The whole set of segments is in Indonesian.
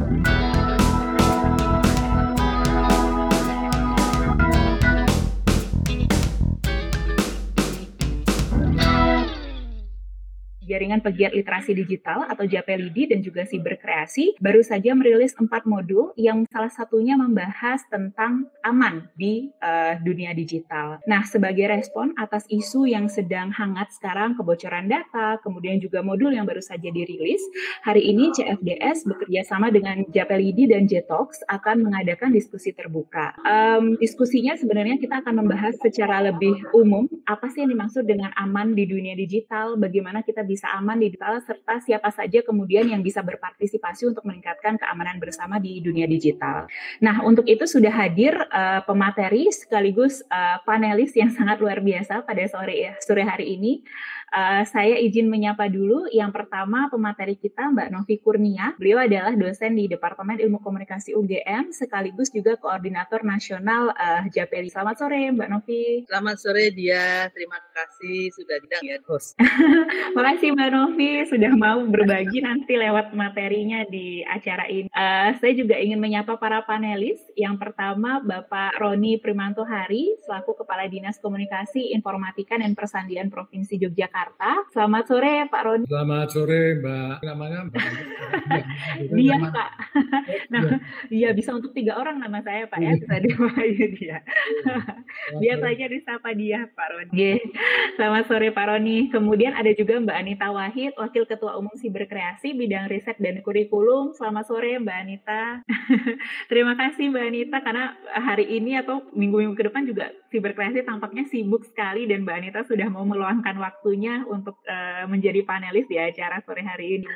thank you Jaringan Pegiat Literasi Digital atau JAPLID dan juga Siberkreasi baru saja merilis empat modul yang salah satunya membahas tentang aman di uh, dunia digital. Nah, sebagai respon atas isu yang sedang hangat sekarang kebocoran data, kemudian juga modul yang baru saja dirilis, hari ini CFDS bekerja sama dengan JAPLID dan JTOX akan mengadakan diskusi terbuka. Um, diskusinya sebenarnya kita akan membahas secara lebih umum apa sih yang dimaksud dengan aman di dunia digital, bagaimana kita bisa aman di digital serta siapa saja kemudian yang bisa berpartisipasi untuk meningkatkan keamanan bersama di dunia digital. Nah, untuk itu sudah hadir uh, pemateri sekaligus uh, panelis yang sangat luar biasa pada sore ya, sore hari ini. Uh, saya izin menyapa dulu. Yang pertama pemateri kita Mbak Novi Kurnia. Beliau adalah dosen di Departemen Ilmu Komunikasi UGM sekaligus juga koordinator nasional uh, JAPELI. Selamat sore Mbak Novi. Selamat sore dia. Terima kasih sudah diundang ya host. Makasih Mbak Novi sudah mau berbagi nanti lewat materinya di acara ini. Uh, saya juga ingin menyapa para panelis. Yang pertama Bapak Roni Primanto Hari selaku Kepala Dinas Komunikasi Informatika dan Persandian Provinsi Yogyakarta Jakarta. Selamat sore Pak Roni. Selamat sore Mbak. Namanya Mbak. dia Pak. Nah, iya bisa untuk tiga orang nama saya Pak ya. Bisa dipanggil dia. Biasanya disapa dia Pak Roni. Yeah. Selamat sore Pak Roni. Kemudian ada juga Mbak Anita Wahid, Wakil Ketua Umum Siberkreasi Bidang Riset dan Kurikulum. Selamat sore Mbak Anita. Terima kasih Mbak Anita karena hari ini atau minggu-minggu ke depan juga Siberkreasi tampaknya sibuk sekali dan Mbak Anita sudah mau meluangkan waktunya untuk uh, menjadi panelis di acara sore hari ini.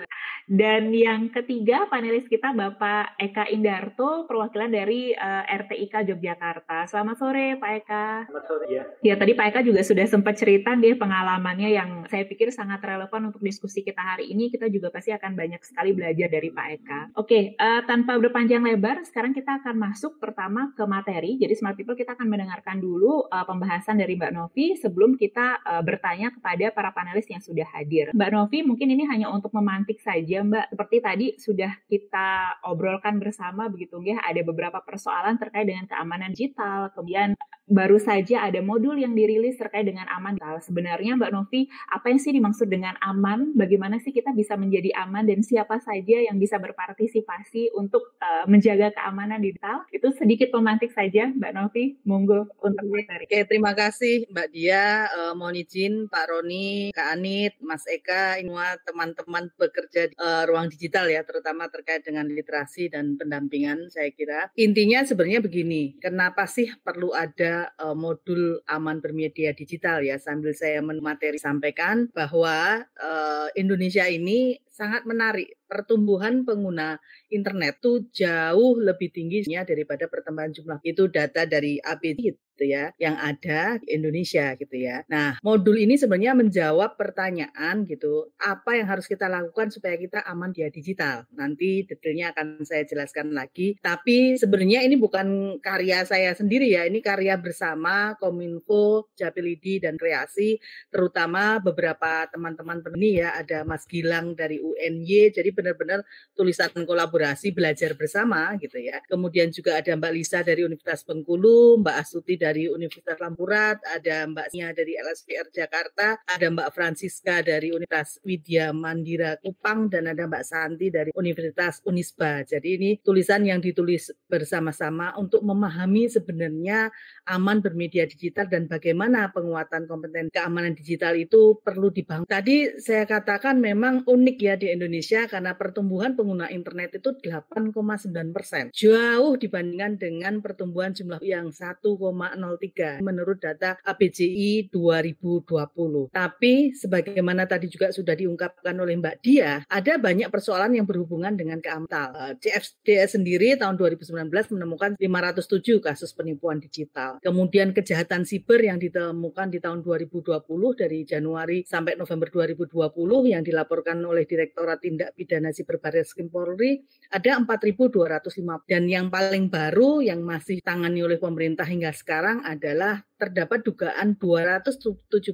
Dan yang ketiga panelis kita Bapak Eka Indarto, perwakilan dari uh, eh, RTIK Yogyakarta. Selamat sore Pak Eka. Selamat sore ya. Ya tadi Pak Eka juga sudah sempat cerita dia pengalamannya yang saya pikir sangat relevan untuk diskusi kita hari ini. Kita juga pasti akan banyak sekali belajar dari Pak Eka. Oke, uh, tanpa berpanjang lebar, sekarang kita akan masuk pertama ke materi. Jadi Smart People kita akan mendengarkan dulu uh, pembahasan dari Mbak Novi sebelum kita uh, bertanya kepada para panelis yang sudah hadir. Mbak Novi, mungkin ini hanya untuk memantik saja Mbak. Seperti tadi sudah kita obrolkan bersama begitu ya, ada beberapa persoalan terkait dengan keamanan digital, kemudian baru saja ada modul yang dirilis terkait dengan aman digital. Sebenarnya Mbak Novi, apa yang sih dimaksud dengan aman? Bagaimana sih kita bisa menjadi aman dan siapa saja yang bisa berpartisipasi untuk uh, menjaga keamanan digital? Itu sedikit pemantik saja Mbak Novi. Monggo untuk materi. Oke, terima kasih Mbak Dia. Uh, mohon izin Pak Roni Kak Anit, Mas Eka, semua teman-teman bekerja di uh, ruang digital ya, terutama terkait dengan literasi dan pendampingan saya kira. Intinya sebenarnya begini, kenapa sih perlu ada uh, modul aman bermedia digital ya, sambil saya materi sampaikan bahwa uh, Indonesia ini sangat menarik. Pertumbuhan pengguna internet itu jauh lebih tinggi daripada pertambahan jumlah. Itu data dari APD gitu ya yang ada di Indonesia gitu ya. Nah, modul ini sebenarnya menjawab pertanyaan gitu, apa yang harus kita lakukan supaya kita aman di digital. Nanti detailnya akan saya jelaskan lagi. Tapi sebenarnya ini bukan karya saya sendiri ya, ini karya bersama Kominfo, Japilidi dan Kreasi, terutama beberapa teman-teman peneliti ya, ada Mas Gilang dari UNY, jadi benar-benar tulisan kolaborasi belajar bersama gitu ya. Kemudian juga ada Mbak Lisa dari Universitas Bengkulu, Mbak Astuti dari Universitas Lampurat, ada Mbak Nia dari LSPR Jakarta, ada Mbak Francisca dari Universitas Widya Mandira Kupang, dan ada Mbak Santi dari Universitas Unisba. Jadi ini tulisan yang ditulis bersama-sama untuk memahami sebenarnya aman bermedia digital dan bagaimana penguatan kompeten keamanan digital itu perlu dibangun. Tadi saya katakan memang unik ya di Indonesia karena pertumbuhan pengguna internet itu 8,9 persen. Jauh dibandingkan dengan pertumbuhan jumlah yang 1, 0,03 menurut data ABCI 2020. Tapi sebagaimana tadi juga sudah diungkapkan oleh Mbak Dia, ada banyak persoalan yang berhubungan dengan keamtal. CFDS sendiri tahun 2019 menemukan 507 kasus penipuan digital. Kemudian kejahatan siber yang ditemukan di tahun 2020 dari Januari sampai November 2020 yang dilaporkan oleh Direktur Direktorat Tindak Pidana Siber Barreskrim Polri ada 4.205 dan yang paling baru yang masih tangani oleh pemerintah hingga sekarang adalah terdapat dugaan 279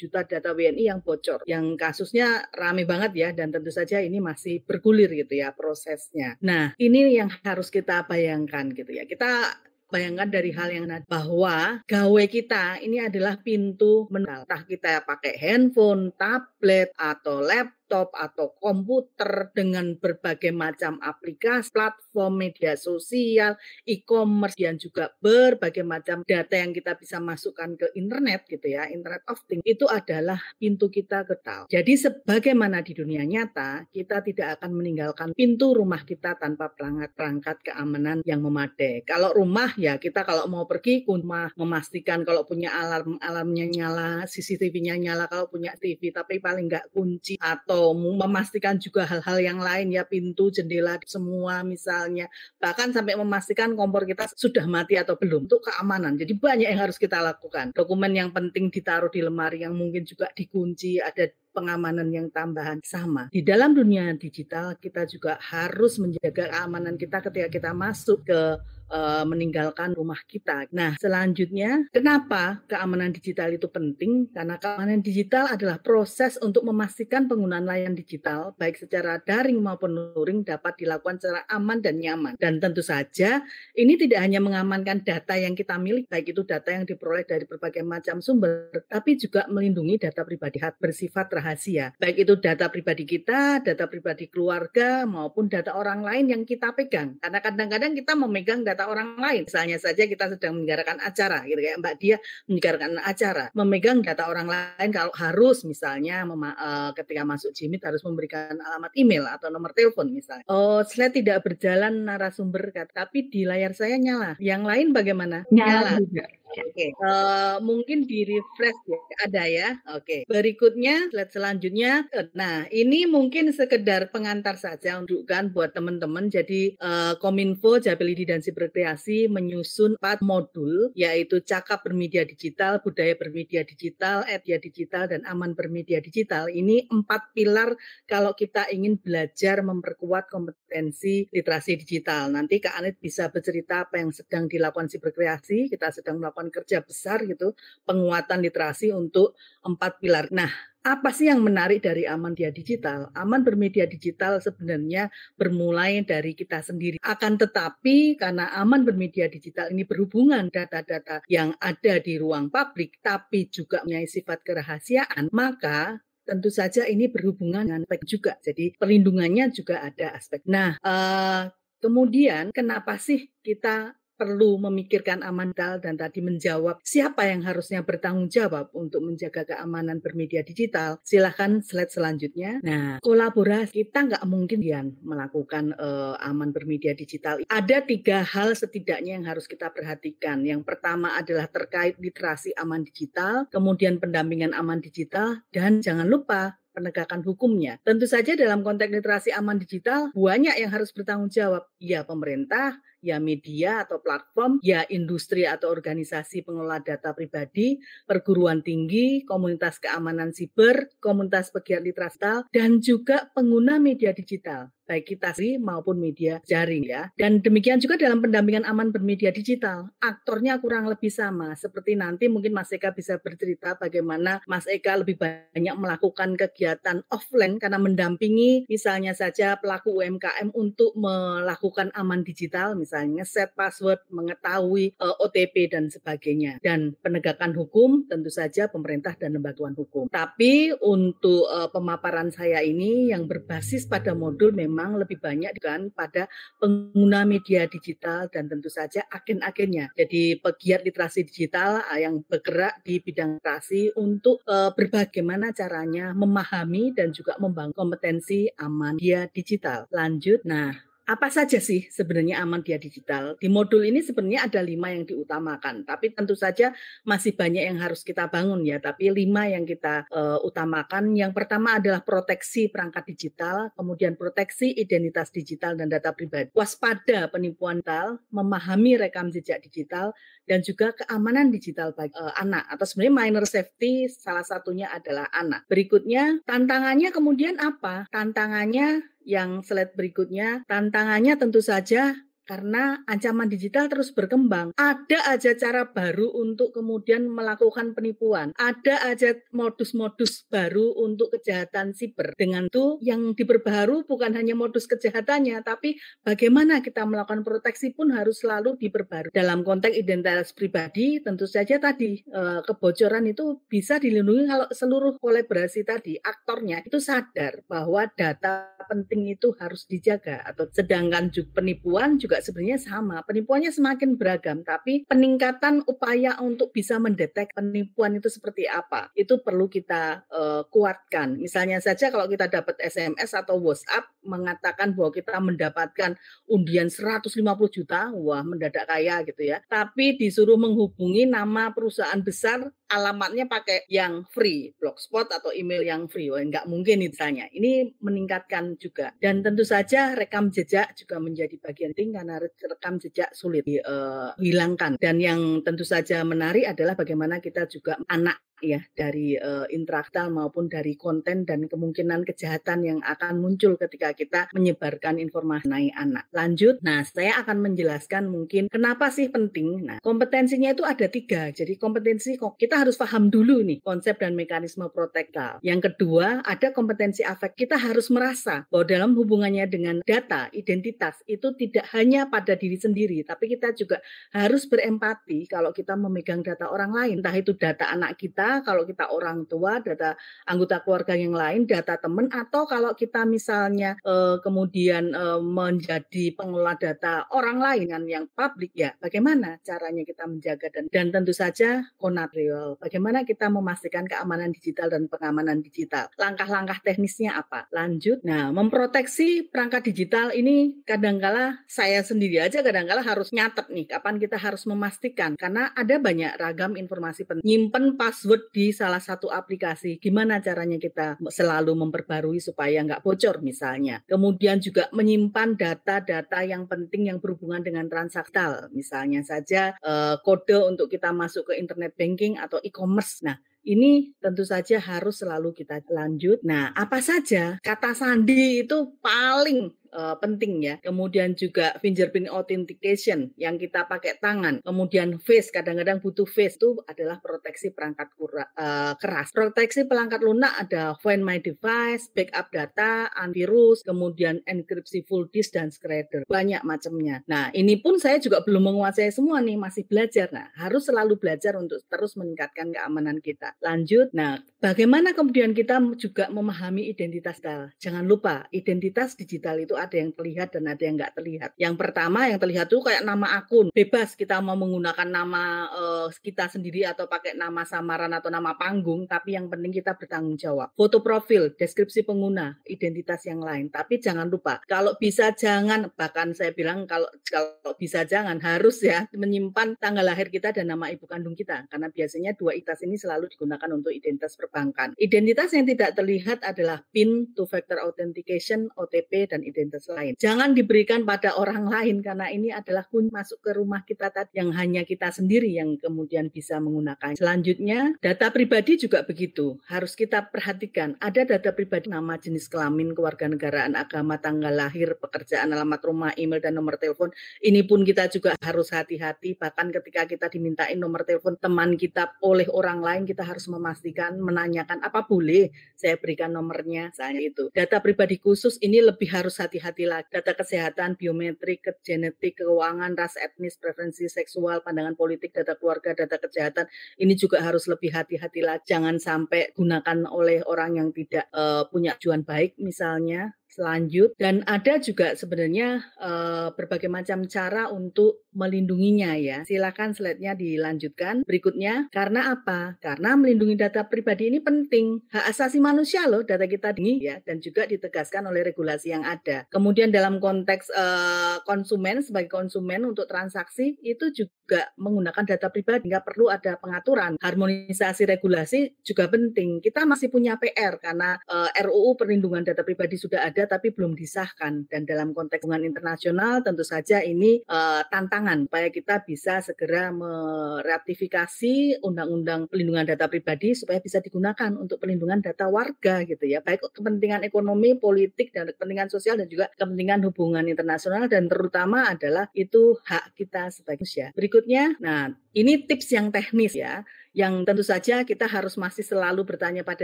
juta data WNI yang bocor. Yang kasusnya rame banget ya dan tentu saja ini masih bergulir gitu ya prosesnya. Nah, ini yang harus kita bayangkan gitu ya. Kita bayangkan dari hal yang bahwa gawe kita ini adalah pintu mental. Entah kita pakai handphone, tablet, atau laptop laptop atau komputer dengan berbagai macam aplikasi, platform media sosial, e-commerce dan juga berbagai macam data yang kita bisa masukkan ke internet gitu ya, internet of things itu adalah pintu kita ke tahu. Jadi sebagaimana di dunia nyata, kita tidak akan meninggalkan pintu rumah kita tanpa perangkat-perangkat keamanan yang memadai. Kalau rumah ya kita kalau mau pergi rumah memastikan kalau punya alarm alarmnya nyala, CCTV-nya nyala kalau punya TV tapi paling nggak kunci atau atau memastikan juga hal-hal yang lain ya pintu jendela semua misalnya. Bahkan sampai memastikan kompor kita sudah mati atau belum untuk keamanan. Jadi banyak yang harus kita lakukan. Dokumen yang penting ditaruh di lemari yang mungkin juga dikunci ada pengamanan yang tambahan sama. Di dalam dunia digital kita juga harus menjaga keamanan kita ketika kita masuk ke uh, meninggalkan rumah kita. Nah, selanjutnya, kenapa keamanan digital itu penting? Karena keamanan digital adalah proses untuk memastikan penggunaan layanan digital, baik secara daring maupun luring, dapat dilakukan secara aman dan nyaman. Dan tentu saja, ini tidak hanya mengamankan data yang kita miliki, baik itu data yang diperoleh dari berbagai macam sumber, tapi juga melindungi data pribadi bersifat rahasia. Baik itu data pribadi kita, data pribadi keluarga, maupun data orang lain yang kita pegang. Karena kadang-kadang kita memegang data data orang lain. Misalnya saja kita sedang menyelenggarakan acara, gitu kayak Mbak Dia menyelenggarakan acara, memegang data orang lain kalau harus misalnya uh, ketika masuk Jimit harus memberikan alamat email atau nomor telepon misalnya. Oh, slide tidak berjalan narasumber, tapi di layar saya nyala. Yang lain bagaimana? Nyala, nyala. juga. Oke, okay. uh, eh, mungkin di refresh ya, ada ya. Oke, okay. berikutnya slide selanjutnya. Nah, ini mungkin sekedar pengantar saja untuk kan buat teman-teman. Jadi uh, Kominfo, Japelidi dan Siberkreasi menyusun empat modul, yaitu cakap bermedia digital, budaya bermedia digital, etia digital, dan aman bermedia digital. Ini empat pilar kalau kita ingin belajar memperkuat kompetensi literasi digital. Nanti Kak Anit bisa bercerita apa yang sedang dilakukan Siberkreasi. Kita sedang melakukan kerja besar gitu, penguatan literasi untuk empat pilar. Nah, apa sih yang menarik dari aman dia digital? Aman bermedia digital sebenarnya bermulai dari kita sendiri. Akan tetapi karena aman bermedia digital ini berhubungan data-data yang ada di ruang publik tapi juga punya sifat kerahasiaan, maka tentu saja ini berhubungan dengan aspek juga. Jadi perlindungannya juga ada aspek. Nah, uh, kemudian kenapa sih kita perlu memikirkan aman digital dan tadi menjawab siapa yang harusnya bertanggung jawab untuk menjaga keamanan bermedia digital. Silahkan slide selanjutnya. Nah, kolaborasi kita nggak mungkin ya melakukan uh, aman bermedia digital. Ada tiga hal setidaknya yang harus kita perhatikan. Yang pertama adalah terkait literasi aman digital, kemudian pendampingan aman digital, dan jangan lupa penegakan hukumnya. Tentu saja dalam konteks literasi aman digital banyak yang harus bertanggung jawab. Ya pemerintah, ya media atau platform, ya industri atau organisasi pengelola data pribadi, perguruan tinggi, komunitas keamanan siber, komunitas pegiat literasi dan juga pengguna media digital baik kita sih maupun media jaring ya. Dan demikian juga dalam pendampingan aman bermedia digital, aktornya kurang lebih sama. Seperti nanti mungkin Mas Eka bisa bercerita bagaimana Mas Eka lebih banyak melakukan kegiatan offline karena mendampingi misalnya saja pelaku UMKM untuk melakukan aman digital, misalnya set password, mengetahui uh, eh, OTP dan sebagainya. Dan penegakan hukum tentu saja pemerintah dan lembaga hukum. Tapi untuk uh, pemaparan saya ini yang berbasis pada modul memang lebih banyak kan pada pengguna media digital dan tentu saja agen-agennya. Jadi pegiat literasi digital ah, yang bergerak di bidang literasi untuk uh, berbagaimana caranya memahami dan juga membangun kompetensi aman media digital. Lanjut, nah apa saja sih sebenarnya aman dia digital? Di modul ini sebenarnya ada lima yang diutamakan, tapi tentu saja masih banyak yang harus kita bangun ya. Tapi lima yang kita uh, utamakan, yang pertama adalah proteksi perangkat digital, kemudian proteksi identitas digital dan data pribadi, waspada penipuan digital, memahami rekam jejak digital, dan juga keamanan digital bagi uh, anak atau sebenarnya minor safety salah satunya adalah anak. Berikutnya tantangannya kemudian apa? Tantangannya yang slide berikutnya, tantangannya tentu saja karena ancaman digital terus berkembang. Ada aja cara baru untuk kemudian melakukan penipuan. Ada aja modus-modus baru untuk kejahatan siber. Dengan itu yang diperbaharu bukan hanya modus kejahatannya, tapi bagaimana kita melakukan proteksi pun harus selalu diperbarui. Dalam konteks identitas pribadi, tentu saja tadi eh, kebocoran itu bisa dilindungi kalau seluruh kolaborasi tadi aktornya itu sadar bahwa data penting itu harus dijaga atau sedangkan juga penipuan juga sebenarnya sama. Penipuannya semakin beragam, tapi peningkatan upaya untuk bisa mendetek penipuan itu seperti apa, itu perlu kita uh, kuatkan. Misalnya saja kalau kita dapat SMS atau WhatsApp mengatakan bahwa kita mendapatkan undian 150 juta, wah mendadak kaya gitu ya. Tapi disuruh menghubungi nama perusahaan besar, alamatnya pakai yang free, blogspot atau email yang free, wah nggak mungkin misalnya. Ini meningkatkan juga. Dan tentu saja rekam jejak juga menjadi bagian penting karena rekam jejak sulit dihilangkan. Dan yang tentu saja menarik adalah bagaimana kita juga anak ya dari uh, interaktal maupun dari konten dan kemungkinan kejahatan yang akan muncul ketika kita menyebarkan informasi mengenai anak. Lanjut, nah saya akan menjelaskan mungkin kenapa sih penting. Nah kompetensinya itu ada tiga. Jadi kompetensi kita harus paham dulu nih konsep dan mekanisme protektal. Yang kedua ada kompetensi afek. Kita harus merasa bahwa dalam hubungannya dengan data, identitas itu tidak hanya pada diri sendiri, tapi kita juga harus berempati kalau kita memegang data orang lain. Entah itu data anak kita kalau kita orang tua, data anggota keluarga yang lain, data teman, atau kalau kita misalnya uh, kemudian uh, menjadi pengelola data orang lain kan yang publik ya, bagaimana caranya kita menjaga dan dan tentu saja konatrial, bagaimana kita memastikan keamanan digital dan pengamanan digital. Langkah-langkah teknisnya apa? Lanjut. Nah, memproteksi perangkat digital ini kadangkala saya sendiri aja kadangkala harus nyatet nih kapan kita harus memastikan karena ada banyak ragam informasi penting. Nyimpen password password di salah satu aplikasi. Gimana caranya kita selalu memperbarui supaya nggak bocor misalnya. Kemudian juga menyimpan data-data yang penting yang berhubungan dengan transaktal. Misalnya saja uh, kode untuk kita masuk ke internet banking atau e-commerce. Nah, ini tentu saja harus selalu kita lanjut. Nah, apa saja kata sandi itu paling uh, penting ya. Kemudian juga fingerprint authentication yang kita pakai tangan. Kemudian face kadang-kadang butuh face itu adalah proteksi perangkat kura, uh, keras. Proteksi perangkat lunak ada find my device, backup data, antivirus, kemudian enkripsi full disk dan shredder. Banyak macamnya. Nah, ini pun saya juga belum menguasai semua nih, masih belajar. Nah, harus selalu belajar untuk terus meningkatkan keamanan kita. Lanjut. Nah, bagaimana kemudian kita juga memahami identitas digital? Jangan lupa, identitas digital itu ada yang terlihat dan ada yang nggak terlihat. Yang pertama yang terlihat tuh kayak nama akun, bebas kita mau menggunakan nama uh, kita sendiri atau pakai nama samaran atau nama panggung, tapi yang penting kita bertanggung jawab. Foto profil, deskripsi pengguna, identitas yang lain. Tapi jangan lupa, kalau bisa jangan, bahkan saya bilang kalau kalau bisa jangan harus ya menyimpan tanggal lahir kita dan nama ibu kandung kita, karena biasanya dua identitas ini selalu digunakan untuk identitas perbankan. Identitas yang tidak terlihat adalah PIN, two factor authentication, OTP dan identitas lain. Jangan diberikan pada orang lain karena ini adalah kunci masuk ke rumah kita tadi yang hanya kita sendiri yang kemudian bisa menggunakan. Selanjutnya, data pribadi juga begitu. Harus kita perhatikan. Ada data pribadi nama, jenis kelamin, kewarganegaraan, agama, tanggal lahir, pekerjaan, alamat rumah, email dan nomor telepon. Ini pun kita juga harus hati-hati bahkan ketika kita dimintain nomor telepon teman kita oleh orang lain kita harus memastikan menanyakan apa boleh saya berikan nomornya misalnya itu. Data pribadi khusus ini lebih harus hati hati-hati lagi. Data kesehatan, biometrik, genetik, keuangan, ras etnis, preferensi seksual, pandangan politik, data keluarga, data kejahatan, ini juga harus lebih hati-hati lagi. Jangan sampai gunakan oleh orang yang tidak uh, punya tujuan baik misalnya lanjut dan ada juga sebenarnya uh, berbagai macam cara untuk melindunginya ya. Silakan slide-nya dilanjutkan berikutnya. Karena apa? Karena melindungi data pribadi ini penting. Hak asasi manusia loh data kita tinggi ya dan juga ditegaskan oleh regulasi yang ada. Kemudian dalam konteks uh, konsumen sebagai konsumen untuk transaksi itu juga menggunakan data pribadi nggak perlu ada pengaturan. Harmonisasi regulasi juga penting. Kita masih punya PR karena uh, eh, RUU perlindungan data pribadi sudah ada tapi belum disahkan. Dan dalam konteks hubungan internasional tentu saja ini uh, tantangan supaya kita bisa segera meratifikasi undang-undang perlindungan data pribadi supaya bisa digunakan untuk perlindungan data warga gitu ya. Baik kepentingan ekonomi, politik dan kepentingan sosial dan juga kepentingan hubungan internasional dan terutama adalah itu hak kita sebagai manusia. Berikutnya, nah ini tips yang teknis ya yang tentu saja kita harus masih selalu bertanya pada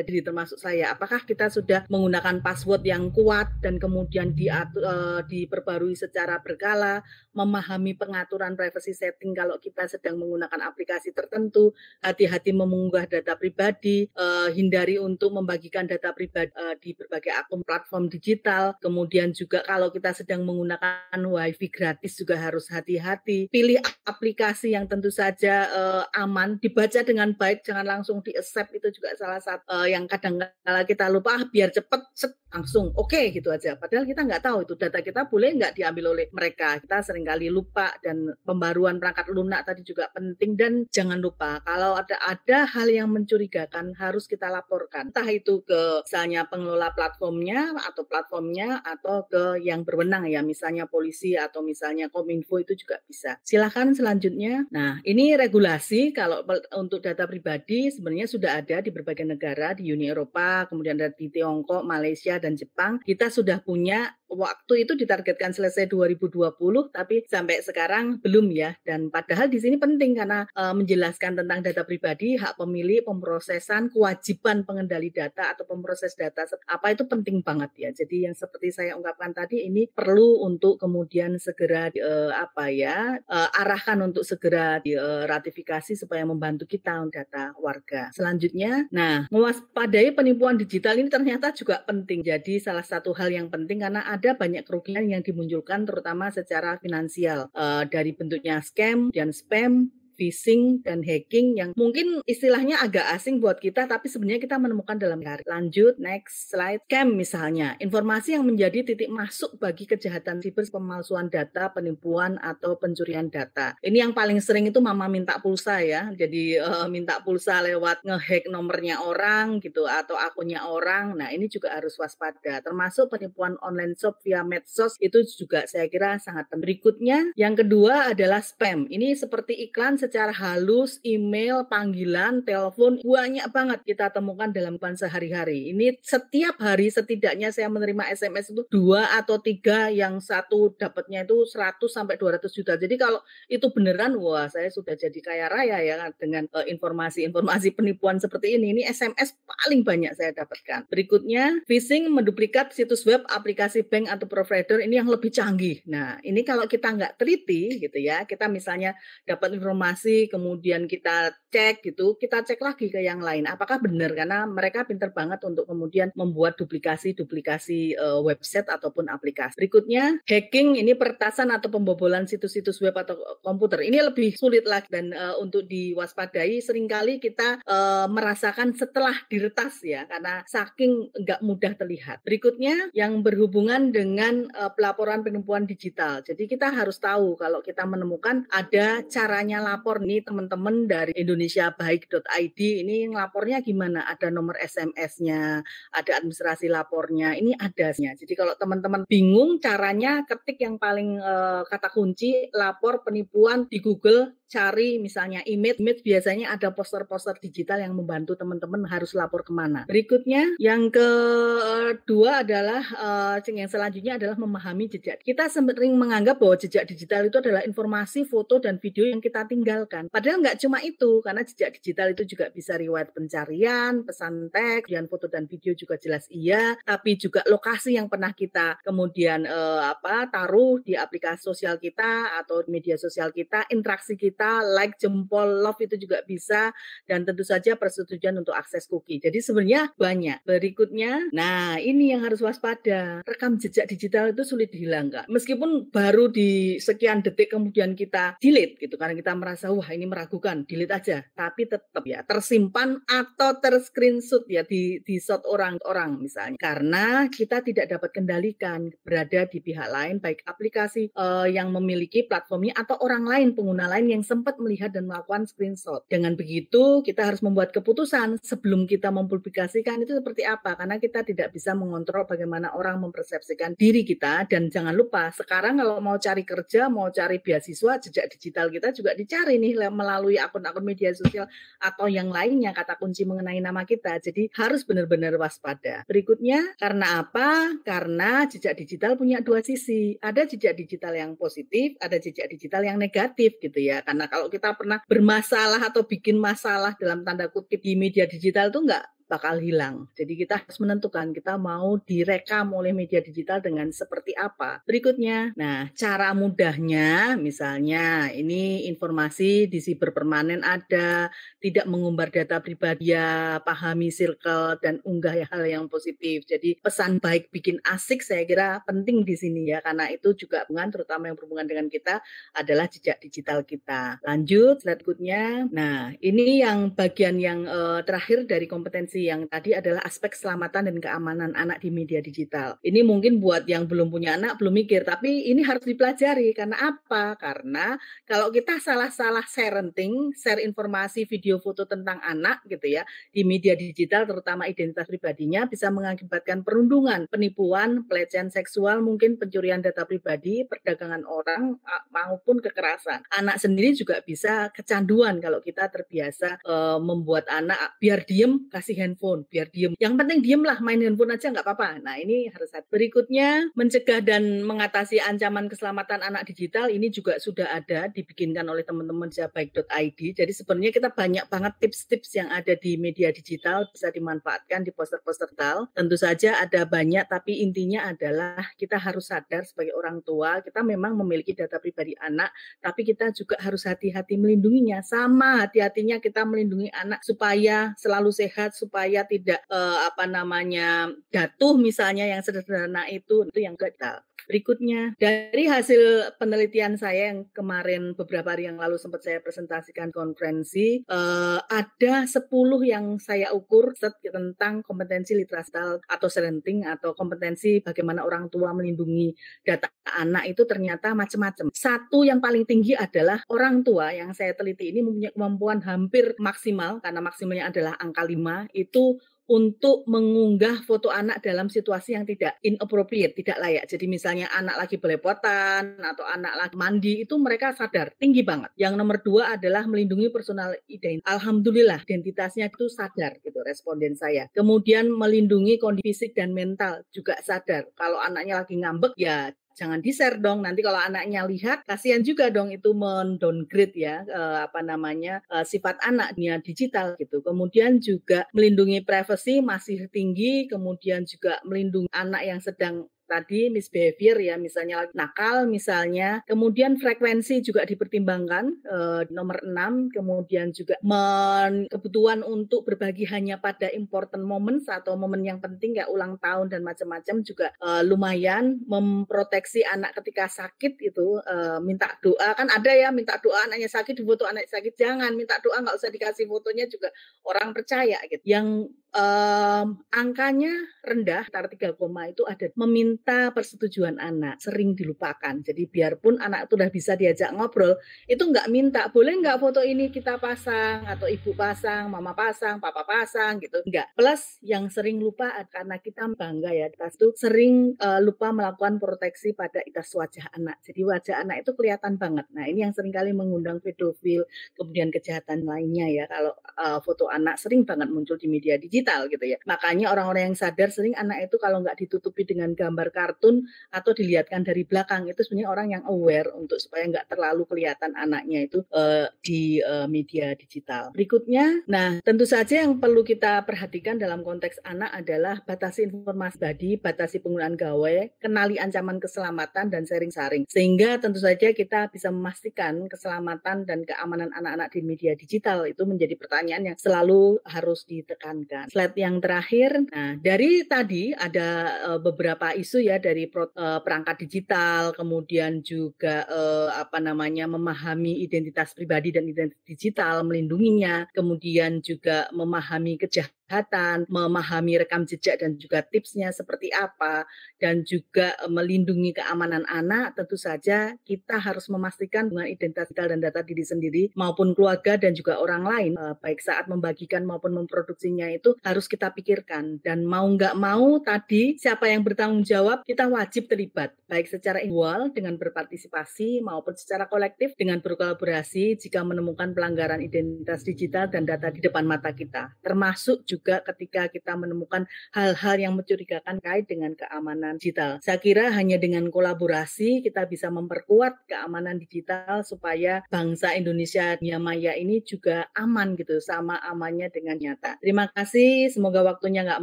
diri termasuk saya. Apakah kita sudah menggunakan password yang kuat dan kemudian diatur, uh, diperbarui secara berkala memahami pengaturan privacy setting kalau kita sedang menggunakan aplikasi tertentu hati-hati mengunggah data pribadi uh, hindari untuk membagikan data pribadi uh, di berbagai akun platform digital. Kemudian juga kalau kita sedang menggunakan wifi gratis juga harus hati-hati. Pilih aplikasi yang tentu saja uh, aman dibaca dengan dengan baik jangan langsung di accept itu juga salah satu uh, yang kadang kala kita lupa ah, biar cepet set, langsung oke okay, gitu aja. Padahal kita nggak tahu itu data kita boleh nggak diambil oleh mereka. Kita sering kali lupa dan pembaruan perangkat lunak tadi juga penting. Dan jangan lupa kalau ada ada hal yang mencurigakan harus kita laporkan. Entah itu ke misalnya pengelola platformnya atau platformnya atau ke yang berwenang ya misalnya polisi atau misalnya kominfo itu juga bisa. Silahkan selanjutnya. Nah ini regulasi kalau untuk data pribadi sebenarnya sudah ada di berbagai negara di Uni Eropa, kemudian ada di Tiongkok, Malaysia dan Jepang. Kita sudah punya waktu itu ditargetkan selesai 2020 tapi sampai sekarang belum ya dan padahal di sini penting karena e, menjelaskan tentang data pribadi, hak pemilih, pemrosesan, kewajiban pengendali data atau pemproses data apa itu penting banget ya. Jadi yang seperti saya ungkapkan tadi ini perlu untuk kemudian segera e, apa ya e, arahkan untuk segera diratifikasi supaya membantu kita data warga. Selanjutnya, nah, mewaspadai penipuan digital ini ternyata juga penting. Jadi salah satu hal yang penting karena ada banyak kerugian yang dimunculkan terutama secara finansial. Uh, dari bentuknya scam dan spam phishing dan hacking yang mungkin istilahnya agak asing buat kita tapi sebenarnya kita menemukan dalam hari. Lanjut next slide. Scam misalnya, informasi yang menjadi titik masuk bagi kejahatan siber pemalsuan data, penipuan atau pencurian data. Ini yang paling sering itu mama minta pulsa ya. Jadi uh, minta pulsa lewat ngehack nomornya orang gitu atau akunnya orang. Nah, ini juga harus waspada. Termasuk penipuan online shop via medsos itu juga saya kira sangat. Berikutnya yang kedua adalah spam. Ini seperti iklan secara halus, email, panggilan, telepon, banyak banget kita temukan dalam kehidupan sehari-hari. Ini setiap hari setidaknya saya menerima SMS itu dua atau tiga, yang satu dapatnya itu 100 sampai 200 juta. Jadi kalau itu beneran, wah saya sudah jadi kaya raya ya dengan eh, informasi-informasi uh, penipuan seperti ini. Ini SMS paling banyak saya dapatkan. Berikutnya, phishing menduplikat situs web, aplikasi bank atau provider ini yang lebih canggih. Nah, ini kalau kita nggak teliti gitu ya, kita misalnya dapat informasi informasi, kemudian kita cek gitu, kita cek lagi ke yang lain. Apakah benar? Karena mereka pinter banget untuk kemudian membuat duplikasi-duplikasi uh, website ataupun aplikasi. Berikutnya, hacking ini peretasan atau pembobolan situs-situs web atau komputer. Ini lebih sulit lagi dan uh, untuk diwaspadai sering kali kita uh, merasakan setelah diretas ya, karena saking nggak mudah terlihat. Berikutnya, yang berhubungan dengan uh, pelaporan penipuan digital. Jadi kita harus tahu kalau kita menemukan ada caranya lapor nih teman-teman dari indonesiabaik.id ini lapornya gimana? Ada nomor SMS-nya, ada administrasi lapornya, ini ada. Jadi kalau teman-teman bingung caranya ketik yang paling uh, kata kunci lapor penipuan di Google cari misalnya image, image biasanya ada poster-poster digital yang membantu teman-teman harus lapor ke mana. Berikutnya, yang kedua adalah uh, yang selanjutnya adalah memahami jejak. Kita sering menganggap bahwa jejak digital itu adalah informasi, foto, dan video yang kita tinggalkan. Padahal nggak cuma itu, karena jejak digital itu juga bisa riwayat pencarian, pesan teks, dan foto dan video juga jelas iya, tapi juga lokasi yang pernah kita kemudian uh, apa taruh di aplikasi sosial kita atau media sosial kita, interaksi kita kita, like, jempol, love itu juga bisa dan tentu saja persetujuan untuk akses cookie. Jadi sebenarnya banyak. Berikutnya, nah ini yang harus waspada. Rekam jejak digital itu sulit dihilangkan. Meskipun baru di sekian detik kemudian kita delete gitu karena kita merasa wah ini meragukan, delete aja. Tapi tetap ya tersimpan atau terscreenshot ya di di shot orang-orang misalnya. Karena kita tidak dapat kendalikan berada di pihak lain baik aplikasi uh, yang memiliki platformnya atau orang lain pengguna lain yang sempat melihat dan melakukan screenshot. Dengan begitu kita harus membuat keputusan sebelum kita mempublikasikan itu seperti apa karena kita tidak bisa mengontrol bagaimana orang mempersepsikan diri kita dan jangan lupa sekarang kalau mau cari kerja, mau cari beasiswa, jejak digital kita juga dicari nih melalui akun-akun media sosial atau yang lainnya kata kunci mengenai nama kita. Jadi harus benar-benar waspada. Berikutnya karena apa? Karena jejak digital punya dua sisi. Ada jejak digital yang positif, ada jejak digital yang negatif gitu ya. Karena kalau kita pernah bermasalah atau bikin masalah dalam tanda kutip di media digital itu enggak bakal hilang. Jadi kita harus menentukan kita mau direkam oleh media digital dengan seperti apa. Berikutnya, nah cara mudahnya misalnya ini informasi di siber permanen ada, tidak mengumbar data pribadi ya, pahami circle dan unggah hal yang positif. Jadi pesan baik bikin asik saya kira penting di sini ya karena itu juga hubungan terutama yang berhubungan dengan kita adalah jejak digital kita. Lanjut berikutnya. Nah, ini yang bagian yang uh, terakhir dari kompetensi yang tadi adalah aspek keselamatan dan keamanan anak di media digital. Ini mungkin buat yang belum punya anak belum mikir, tapi ini harus dipelajari karena apa? Karena kalau kita salah-salah sharing, share informasi, video, foto tentang anak gitu ya di media digital, terutama identitas pribadinya bisa mengakibatkan perundungan, penipuan, pelecehan seksual, mungkin pencurian data pribadi, perdagangan orang maupun kekerasan. Anak sendiri juga bisa kecanduan kalau kita terbiasa e, membuat anak biar diem kasih handphone biar diem. Yang penting diem lah main handphone aja nggak apa-apa. Nah ini harus satu. Berikutnya mencegah dan mengatasi ancaman keselamatan anak digital ini juga sudah ada dibikinkan oleh teman-teman jabaik.id. Jadi sebenarnya kita banyak banget tips-tips yang ada di media digital bisa dimanfaatkan di poster-poster digital. Tentu saja ada banyak tapi intinya adalah kita harus sadar sebagai orang tua kita memang memiliki data pribadi anak tapi kita juga harus hati-hati melindunginya. Sama hati-hatinya kita melindungi anak supaya selalu sehat supaya supaya tidak uh, apa namanya jatuh misalnya yang sederhana itu itu yang kita Berikutnya, dari hasil penelitian saya yang kemarin beberapa hari yang lalu sempat saya presentasikan konferensi, uh, ada 10 yang saya ukur tentang kompetensi literasi atau serenting atau kompetensi bagaimana orang tua melindungi data anak itu ternyata macam-macam. Satu yang paling tinggi adalah orang tua yang saya teliti ini mempunyai kemampuan hampir maksimal, karena maksimalnya adalah angka 5, itu untuk mengunggah foto anak dalam situasi yang tidak inappropriate, tidak layak. Jadi misalnya anak lagi belepotan atau anak lagi mandi itu mereka sadar tinggi banget. Yang nomor dua adalah melindungi personal identitas. Alhamdulillah identitasnya itu sadar gitu responden saya. Kemudian melindungi kondisi fisik dan mental juga sadar. Kalau anaknya lagi ngambek ya jangan di-share dong. Nanti kalau anaknya lihat, kasihan juga dong itu mendowngrade ya eh, apa namanya eh, sifat anaknya digital gitu. Kemudian juga melindungi privasi masih tinggi, kemudian juga melindungi anak yang sedang tadi misbehavior ya misalnya nakal misalnya. Kemudian frekuensi juga dipertimbangkan eh, nomor 6 kemudian juga men, kebutuhan untuk berbagi hanya pada important moments atau momen yang penting kayak ulang tahun dan macam-macam juga eh, lumayan. Memproteksi anak ketika sakit itu eh, minta doa. Kan ada ya minta doa anaknya sakit difoto anak sakit. Jangan minta doa nggak usah dikasih fotonya juga orang percaya gitu. Yang um, angkanya rendah, sekitar 3 koma itu ada meminta persetujuan anak, sering dilupakan. Jadi biarpun anak itu udah bisa diajak ngobrol, itu nggak minta, boleh nggak foto ini kita pasang, atau ibu pasang, mama pasang, papa pasang gitu. Nggak. Plus yang sering lupa karena kita bangga ya, kita itu sering uh, lupa melakukan proteksi pada itas wajah anak. Jadi wajah anak itu kelihatan banget. Nah ini yang sering kali mengundang pedofil, kemudian kejahatan lainnya ya. Kalau uh, foto anak sering banget muncul di media digital digital gitu ya. Makanya orang-orang yang sadar sering anak itu kalau nggak ditutupi dengan gambar kartun atau dilihatkan dari belakang itu sebenarnya orang yang aware untuk supaya nggak terlalu kelihatan anaknya itu uh, di uh, media digital. Berikutnya, nah tentu saja yang perlu kita perhatikan dalam konteks anak adalah batasi informasi tadi, batasi penggunaan gawai, kenali ancaman keselamatan dan sharing-sharing. Sehingga tentu saja kita bisa memastikan keselamatan dan keamanan anak-anak di media digital itu menjadi pertanyaan yang selalu harus ditekankan. Slide yang terakhir, nah dari tadi ada uh, beberapa isu ya dari uh, perangkat digital, kemudian juga uh, apa namanya memahami identitas pribadi dan identitas digital, melindunginya, kemudian juga memahami kejahatan kesehatan, memahami rekam jejak dan juga tipsnya seperti apa, dan juga e, melindungi keamanan anak, tentu saja kita harus memastikan dengan identitas digital dan data diri sendiri maupun keluarga dan juga orang lain, e, baik saat membagikan maupun memproduksinya itu harus kita pikirkan. Dan mau nggak mau tadi siapa yang bertanggung jawab, kita wajib terlibat, baik secara individual dengan berpartisipasi maupun secara kolektif dengan berkolaborasi jika menemukan pelanggaran identitas digital dan data di depan mata kita, termasuk juga ketika kita menemukan hal-hal yang mencurigakan kait dengan keamanan digital. Saya kira hanya dengan kolaborasi kita bisa memperkuat keamanan digital supaya bangsa Indonesia dunia maya ini juga aman gitu, sama amannya dengan nyata. Terima kasih, semoga waktunya nggak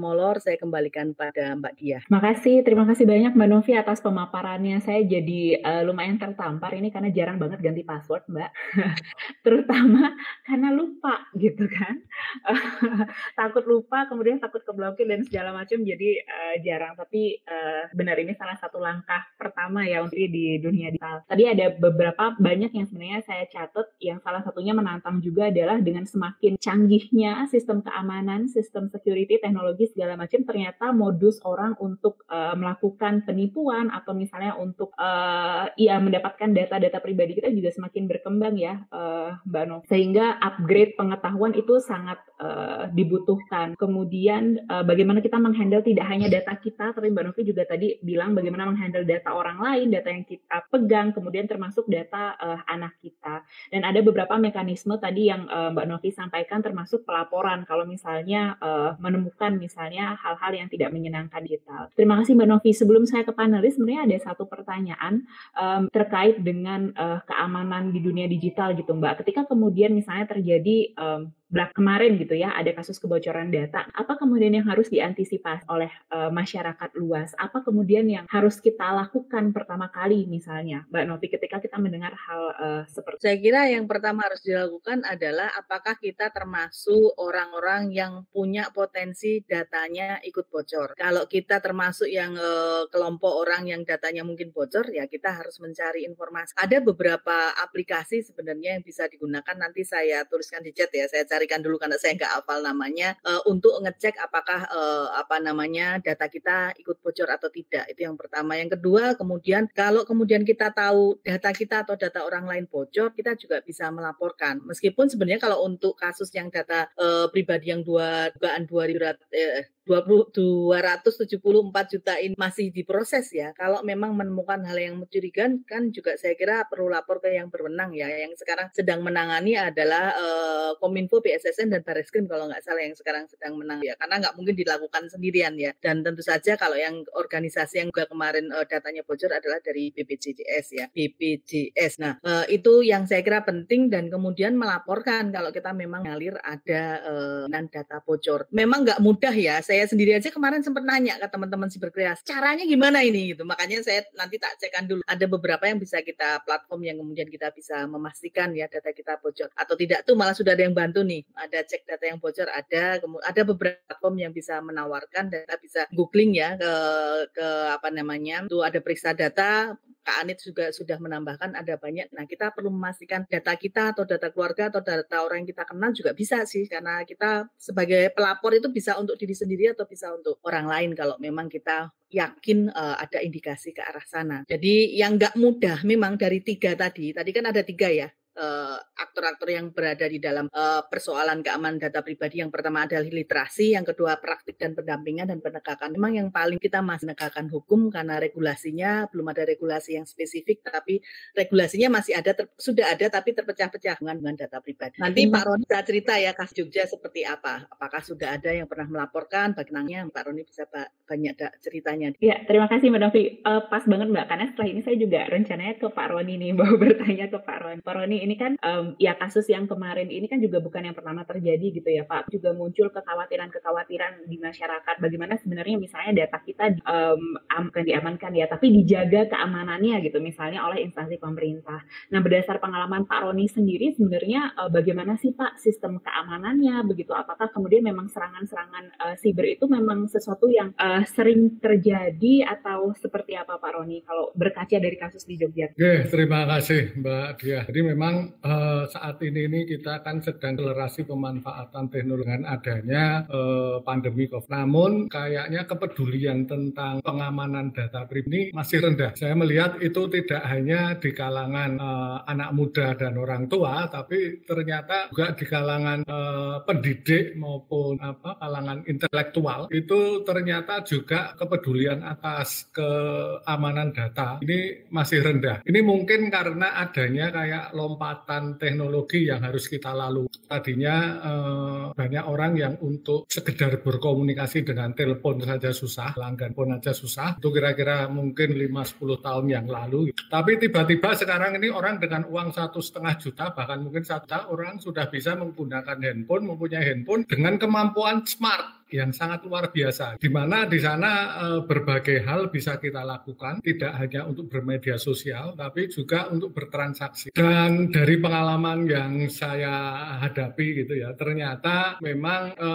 molor. Saya kembalikan pada Mbak Dia. Terima kasih, terima kasih banyak Mbak Novi atas pemaparannya. Saya jadi uh, lumayan tertampar ini karena jarang banget ganti password Mbak, terutama karena lupa gitu kan. takut takut lupa kemudian takut keblokir dan segala macam jadi uh, jarang. Tapi uh, benar ini salah satu langkah pertama ya untuk di dunia digital. Tadi ada beberapa banyak yang sebenarnya saya catat. Yang salah satunya menantang juga adalah dengan semakin canggihnya sistem keamanan sistem security teknologi segala macam ternyata modus orang untuk uh, melakukan penipuan atau misalnya untuk uh, ya mendapatkan data-data pribadi kita juga semakin berkembang ya uh, Mbak Nov. Sehingga upgrade pengetahuan itu sangat uh, dibutuhkan lakukan. Kemudian uh, bagaimana kita menghandle tidak hanya data kita, tapi Mbak Novi juga tadi bilang bagaimana menghandle data orang lain, data yang kita pegang, kemudian termasuk data uh, anak kita. Dan ada beberapa mekanisme tadi yang uh, Mbak Novi sampaikan termasuk pelaporan kalau misalnya uh, menemukan misalnya hal-hal yang tidak menyenangkan digital. Terima kasih Mbak Novi. Sebelum saya ke panelis, sebenarnya ada satu pertanyaan um, terkait dengan uh, keamanan di dunia digital gitu Mbak. Ketika kemudian misalnya terjadi um, belak kemarin gitu ya ada kasus kebocoran data. Apa kemudian yang harus diantisipasi oleh uh, masyarakat luas? Apa kemudian yang harus kita lakukan pertama kali misalnya, Mbak Novi ketika kita mendengar hal uh, seperti Saya kira yang pertama harus dilakukan adalah apakah kita termasuk orang-orang yang punya potensi datanya ikut bocor. Kalau kita termasuk yang uh, kelompok orang yang datanya mungkin bocor, ya kita harus mencari informasi. Ada beberapa aplikasi sebenarnya yang bisa digunakan nanti saya tuliskan di chat ya, saya cari carikan dulu karena saya nggak hafal namanya uh, untuk ngecek apakah uh, apa namanya data kita ikut bocor atau tidak. Itu yang pertama. Yang kedua kemudian kalau kemudian kita tahu data kita atau data orang lain bocor kita juga bisa melaporkan. Meskipun sebenarnya kalau untuk kasus yang data uh, pribadi yang dua dugaan dua 274 juta ini masih diproses ya. Kalau memang menemukan hal yang mencurigakan kan juga saya kira perlu lapor ke yang berwenang ya. Yang sekarang sedang menangani adalah uh, Kominfo, BSSN dan Barreskrim kalau nggak salah yang sekarang sedang menangani ya. Karena nggak mungkin dilakukan sendirian ya. Dan tentu saja kalau yang organisasi yang juga kemarin uh, datanya bocor adalah dari BPJS ya. BPJS. Nah uh, itu yang saya kira penting dan kemudian melaporkan kalau kita memang ngalir ada uh, data bocor. Memang nggak mudah ya. Saya saya sendiri aja kemarin sempat nanya ke teman-teman siberkreasi, caranya gimana ini gitu. Makanya saya nanti tak cekkan dulu. Ada beberapa yang bisa kita platform yang kemudian kita bisa memastikan ya data kita bocor atau tidak tuh malah sudah ada yang bantu nih. Ada cek data yang bocor, ada ada beberapa platform yang bisa menawarkan data bisa googling ya ke ke apa namanya tuh ada periksa data Kak Anit juga sudah menambahkan ada banyak. Nah, kita perlu memastikan data kita atau data keluarga atau data orang yang kita kenal juga bisa sih karena kita sebagai pelapor itu bisa untuk diri sendiri atau bisa untuk orang lain kalau memang kita yakin uh, ada indikasi ke arah sana. Jadi yang nggak mudah memang dari tiga tadi, tadi kan ada tiga ya, aktor-aktor yang berada di dalam uh, persoalan keamanan data pribadi yang pertama adalah literasi, yang kedua praktik dan pendampingan dan penegakan. Memang yang paling kita masih menegakkan hukum karena regulasinya belum ada regulasi yang spesifik, tapi regulasinya masih ada, ter, sudah ada tapi terpecah-pecah dengan, dengan data pribadi. Nanti hmm. Pak Roni bisa cerita ya kasus Jogja seperti apa? Apakah sudah ada yang pernah melaporkan? Bagaimana Pak Roni bisa banyak ceritanya? Ya, terima kasih Mbak Novi. Uh, pas banget Mbak, karena setelah ini saya juga rencananya ke Pak Roni nih, mau bertanya ke Pak Roni. Pak Roni ini kan um, ya kasus yang kemarin ini kan juga bukan yang pertama terjadi gitu ya Pak. Juga muncul kekhawatiran-kekhawatiran di masyarakat bagaimana sebenarnya misalnya data kita um, bukan diamankan ya, tapi dijaga keamanannya gitu misalnya oleh instansi pemerintah. Nah berdasar pengalaman Pak Roni sendiri sebenarnya uh, bagaimana sih Pak sistem keamanannya begitu? Apakah kemudian memang serangan-serangan uh, siber itu memang sesuatu yang uh, sering terjadi atau seperti apa Pak Roni kalau berkaca dari kasus di Jogja? Oke, terima kasih Mbak Dia. Jadi memang uh, saat ini ini kita kan sedang akselerasi pemanfaatan teknologi dengan adanya uh, pandemi COVID. Namun kayaknya kepedulian tentang pengamanan data pribadi masih rendah. Saya melihat itu tidak hanya di kalangan uh, anak muda dan orang tua, tapi ternyata juga di kalangan pendidik maupun apa kalangan intelektual itu ternyata juga kepedulian atas keamanan data ini masih rendah. Ini mungkin karena adanya kayak lompatan teknologi yang harus kita lalu. Tadinya eh, banyak orang yang untuk sekedar berkomunikasi dengan telepon saja susah, langgan pun aja susah. Itu kira-kira mungkin 5-10 tahun yang lalu. Tapi tiba-tiba sekarang ini orang dengan uang satu setengah juta, bahkan mungkin satu juta, orang sudah bisa menggunakan handphone, mempunyai handphone dengan kemampuan smart yang sangat luar biasa, di mana di sana e, berbagai hal bisa kita lakukan, tidak hanya untuk bermedia sosial, tapi juga untuk bertransaksi. Dan dari pengalaman yang saya hadapi gitu ya, ternyata memang e,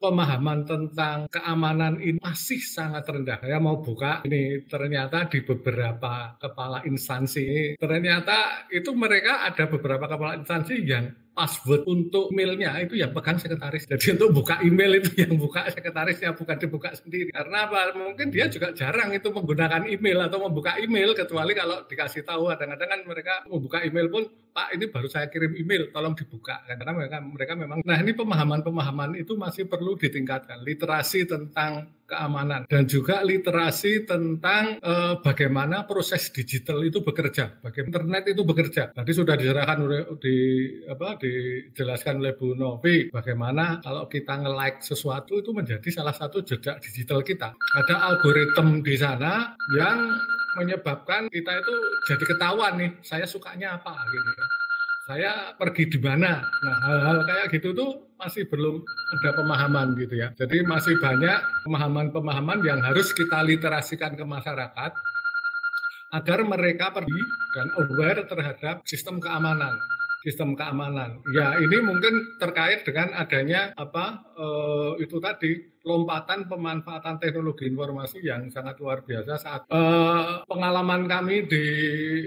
pemahaman tentang keamanan ini masih sangat rendah. Saya mau buka ini ternyata di beberapa kepala instansi ternyata itu mereka ada beberapa kepala instansi yang password untuk mailnya itu yang pegang sekretaris. Jadi untuk buka email itu yang buka sekretarisnya bukan dibuka sendiri. Karena apa? Mungkin dia juga jarang itu menggunakan email atau membuka email kecuali kalau dikasih tahu kadang-kadang kan mereka membuka email pun Pak ini baru saya kirim email tolong dibuka. Karena mereka mereka memang nah ini pemahaman-pemahaman itu masih perlu ditingkatkan. Literasi tentang keamanan dan juga literasi tentang eh, bagaimana proses digital itu bekerja, bagaimana internet itu bekerja. Tadi sudah diserahkan oleh di apa dijelaskan oleh Bu Novi bagaimana kalau kita nge-like sesuatu itu menjadi salah satu jejak digital kita. Ada algoritma di sana yang menyebabkan kita itu jadi ketahuan nih saya sukanya apa gitu kan saya pergi di mana. Nah, hal-hal kayak gitu tuh masih belum ada pemahaman gitu ya. Jadi masih banyak pemahaman-pemahaman yang harus kita literasikan ke masyarakat agar mereka pergi dan aware terhadap sistem keamanan sistem keamanan. Ya, ini mungkin terkait dengan adanya apa uh, itu tadi lompatan pemanfaatan teknologi informasi yang sangat luar biasa saat uh, pengalaman kami di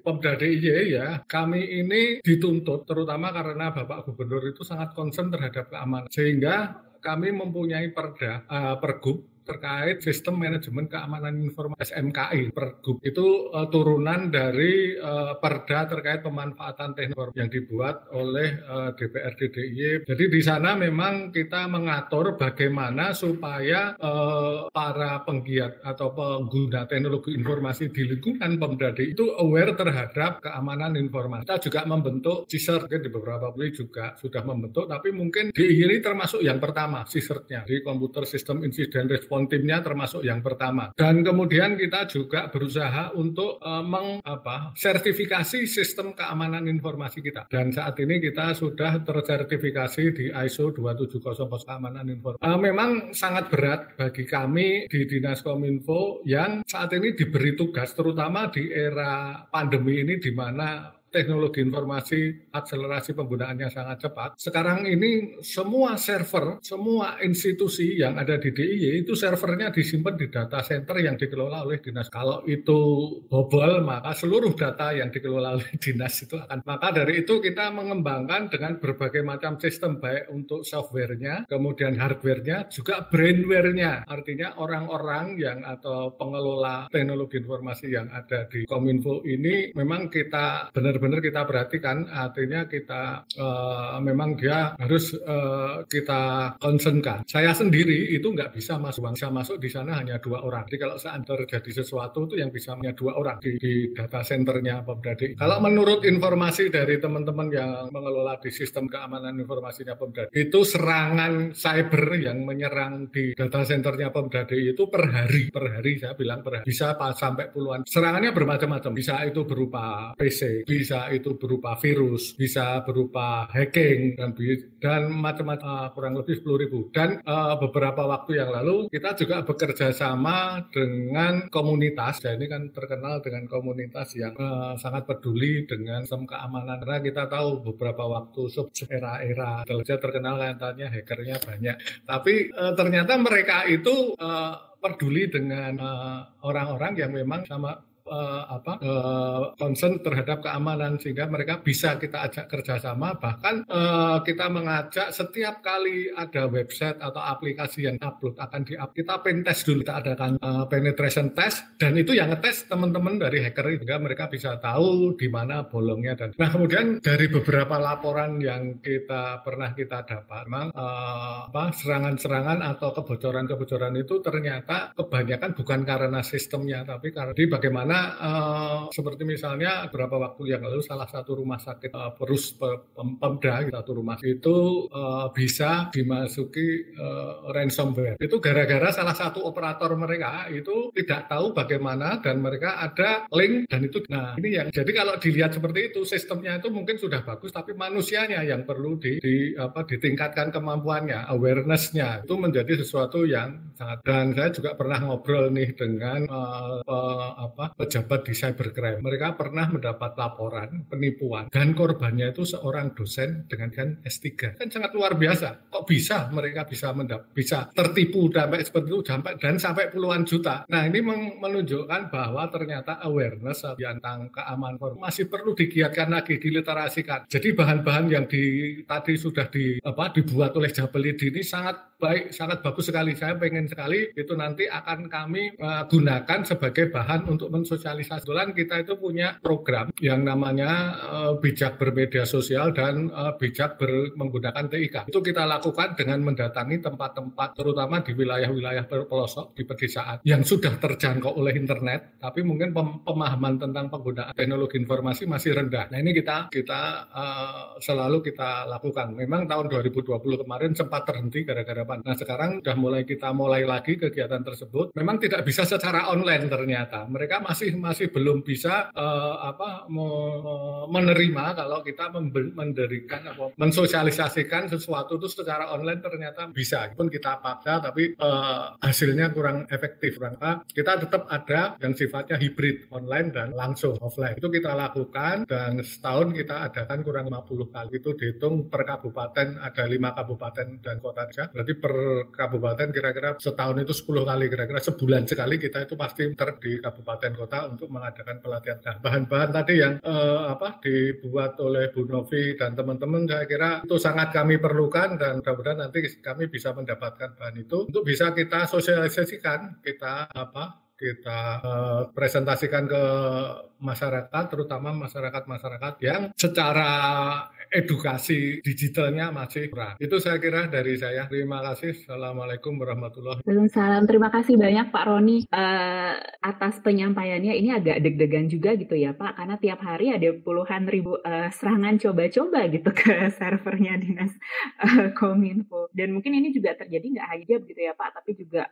Pemda DIY ya kami ini dituntut terutama karena Bapak Gubernur itu sangat concern terhadap keamanan sehingga kami mempunyai perda uh, pergub terkait sistem manajemen keamanan informasi SMKI Pergub itu uh, turunan dari uh, Perda terkait pemanfaatan teknologi yang dibuat oleh uh, DPRD DIY. Jadi di sana memang kita mengatur bagaimana supaya uh, para penggiat atau pengguna teknologi informasi di lingkungan Pemda itu aware terhadap keamanan informasi. Kita juga membentuk CISER di beberapa puli juga sudah membentuk, tapi mungkin di ini termasuk yang pertama CISER-nya di Computer System Incident Response respon timnya termasuk yang pertama. Dan kemudian kita juga berusaha untuk uh, meng, apa, sertifikasi sistem keamanan informasi kita. Dan saat ini kita sudah tersertifikasi di ISO 2700 keamanan informasi. Uh, memang sangat berat bagi kami di Dinas Kominfo yang saat ini diberi tugas terutama di era pandemi ini di mana teknologi informasi akselerasi penggunaannya sangat cepat. Sekarang ini semua server, semua institusi yang ada di DIY itu servernya disimpan di data center yang dikelola oleh dinas. Kalau itu bobol, maka seluruh data yang dikelola oleh dinas itu akan. Maka dari itu kita mengembangkan dengan berbagai macam sistem baik untuk softwarenya, kemudian hardwarenya, juga brainware-nya. Artinya orang-orang yang atau pengelola teknologi informasi yang ada di Kominfo ini memang kita benar benar-benar kita perhatikan artinya kita uh, memang dia harus uh, kita concernkan. Saya sendiri itu nggak bisa masuk. Bisa masuk di sana hanya dua orang. Jadi kalau saat terjadi sesuatu itu yang bisa hanya dua orang di, di data centernya Pemda kalau menurut informasi dari teman-teman yang mengelola di sistem keamanan informasinya Pemda itu serangan cyber yang menyerang di data centernya Pemda itu per hari. Per hari saya bilang per hari. Bisa sampai puluhan. Serangannya bermacam-macam. Bisa itu berupa PC bisa itu berupa virus bisa berupa hacking dan dan macam-macam uh, kurang lebih 10 ribu. Dan uh, beberapa waktu yang lalu kita juga bekerja sama dengan komunitas. Dan ini kan terkenal dengan komunitas yang uh, sangat peduli dengan sistem keamanan. Karena kita tahu beberapa waktu era-era intelijen terkenal katanya hackernya banyak. Tapi uh, ternyata mereka itu uh, peduli dengan orang-orang uh, yang memang sama uh, apa uh, concern terhadap keamanan sehingga mereka bisa kita ajak kerjasama. Bahkan uh, kita mengajak setiap kali ada website atau aplikasi yang upload akan di up kita pen test dulu. Kita adakan uh, penetration test dan itu yang ngetes teman-teman dari hacker sehingga mereka bisa tahu di mana bolongnya dan nah kemudian dari beberapa laporan yang kita pernah kita dapat memang uh, apa serangan-serangan atau kebocoran-kebocoran itu ternyata kebanyakan bukan karena sistemnya tapi karena di bagaimana uh, seperti misalnya beberapa waktu yang lalu salah satu rumah sakit uh, perus pemda satu rumah itu uh, bisa dimasuki uh, ransomware. Itu gara-gara salah satu operator mereka itu tidak tahu bagaimana dan mereka ada link dan itu. Nah ini yang jadi kalau dilihat seperti itu sistemnya itu mungkin sudah bagus tapi manusianya yang perlu di, di apa ditingkatkan kemampuannya awarenessnya. Itu menjadi sesuatu yang sangat dan saya juga pernah ngobrol nih dengan uh, uh, apa pejabat di cybercrime. Mereka pernah mendapat laporan penipuan dan korbannya itu seorang dosen dengan kan S3. Kan sangat luar biasa. Kok bisa mereka bisa mendap bisa tertipu sampai seperti itu sampai dan sampai puluhan juta. Nah, ini menunjukkan bahwa ternyata awareness tentang keamanan masih perlu digiatkan lagi, diliterasikan. Jadi bahan-bahan yang di tadi sudah di apa dibuat oleh Jabelid ini sangat baik, sangat bagus sekali. Saya pengen sekali itu nanti akan kami uh, gunakan sebagai bahan untuk mensosialisasikan sosialisasi. Kebetulan kita itu punya program yang namanya uh, bijak bermedia sosial dan uh, bijak ber, menggunakan TIK. Itu kita lakukan dengan mendatangi tempat-tempat terutama di wilayah-wilayah pelosok di pedesaan yang sudah terjangkau oleh internet, tapi mungkin pem pemahaman tentang penggunaan teknologi informasi masih rendah. Nah ini kita kita uh, selalu kita lakukan. Memang tahun 2020 kemarin sempat terhenti gara-gara pandemi. Nah sekarang sudah mulai kita mulai lagi kegiatan tersebut. Memang tidak bisa secara online ternyata. Mereka masih masih masih belum bisa uh, apa menerima kalau kita menderikan apa mensosialisasikan sesuatu itu secara online ternyata bisa. Pun kita paksa tapi uh, hasilnya kurang efektif karena kita tetap ada yang sifatnya hibrid online dan langsung offline. Itu kita lakukan dan setahun kita adakan kurang 50 kali. Itu dihitung per kabupaten ada lima kabupaten dan kota saja berarti per kabupaten kira-kira setahun itu 10 kali. Kira-kira sebulan sekali kita itu pasti ter di kabupaten kota kota untuk mengadakan pelatihan. Nah, bahan-bahan tadi yang eh, apa dibuat oleh Bu Novi dan teman-teman saya kira itu sangat kami perlukan dan mudah-mudahan nanti kami bisa mendapatkan bahan itu untuk bisa kita sosialisasikan, kita apa kita uh, presentasikan ke masyarakat, terutama masyarakat-masyarakat yang secara edukasi digitalnya masih kurang. Itu saya kira dari saya. Terima kasih. Assalamualaikum warahmatullahi wabarakatuh. Salam. Terima kasih banyak Pak Roni uh, atas penyampaiannya. Ini agak deg-degan juga gitu ya Pak, karena tiap hari ada puluhan ribu uh, serangan coba-coba gitu ke servernya dinas uh, Kominfo. Dan mungkin ini juga terjadi nggak hanya begitu ya Pak, tapi juga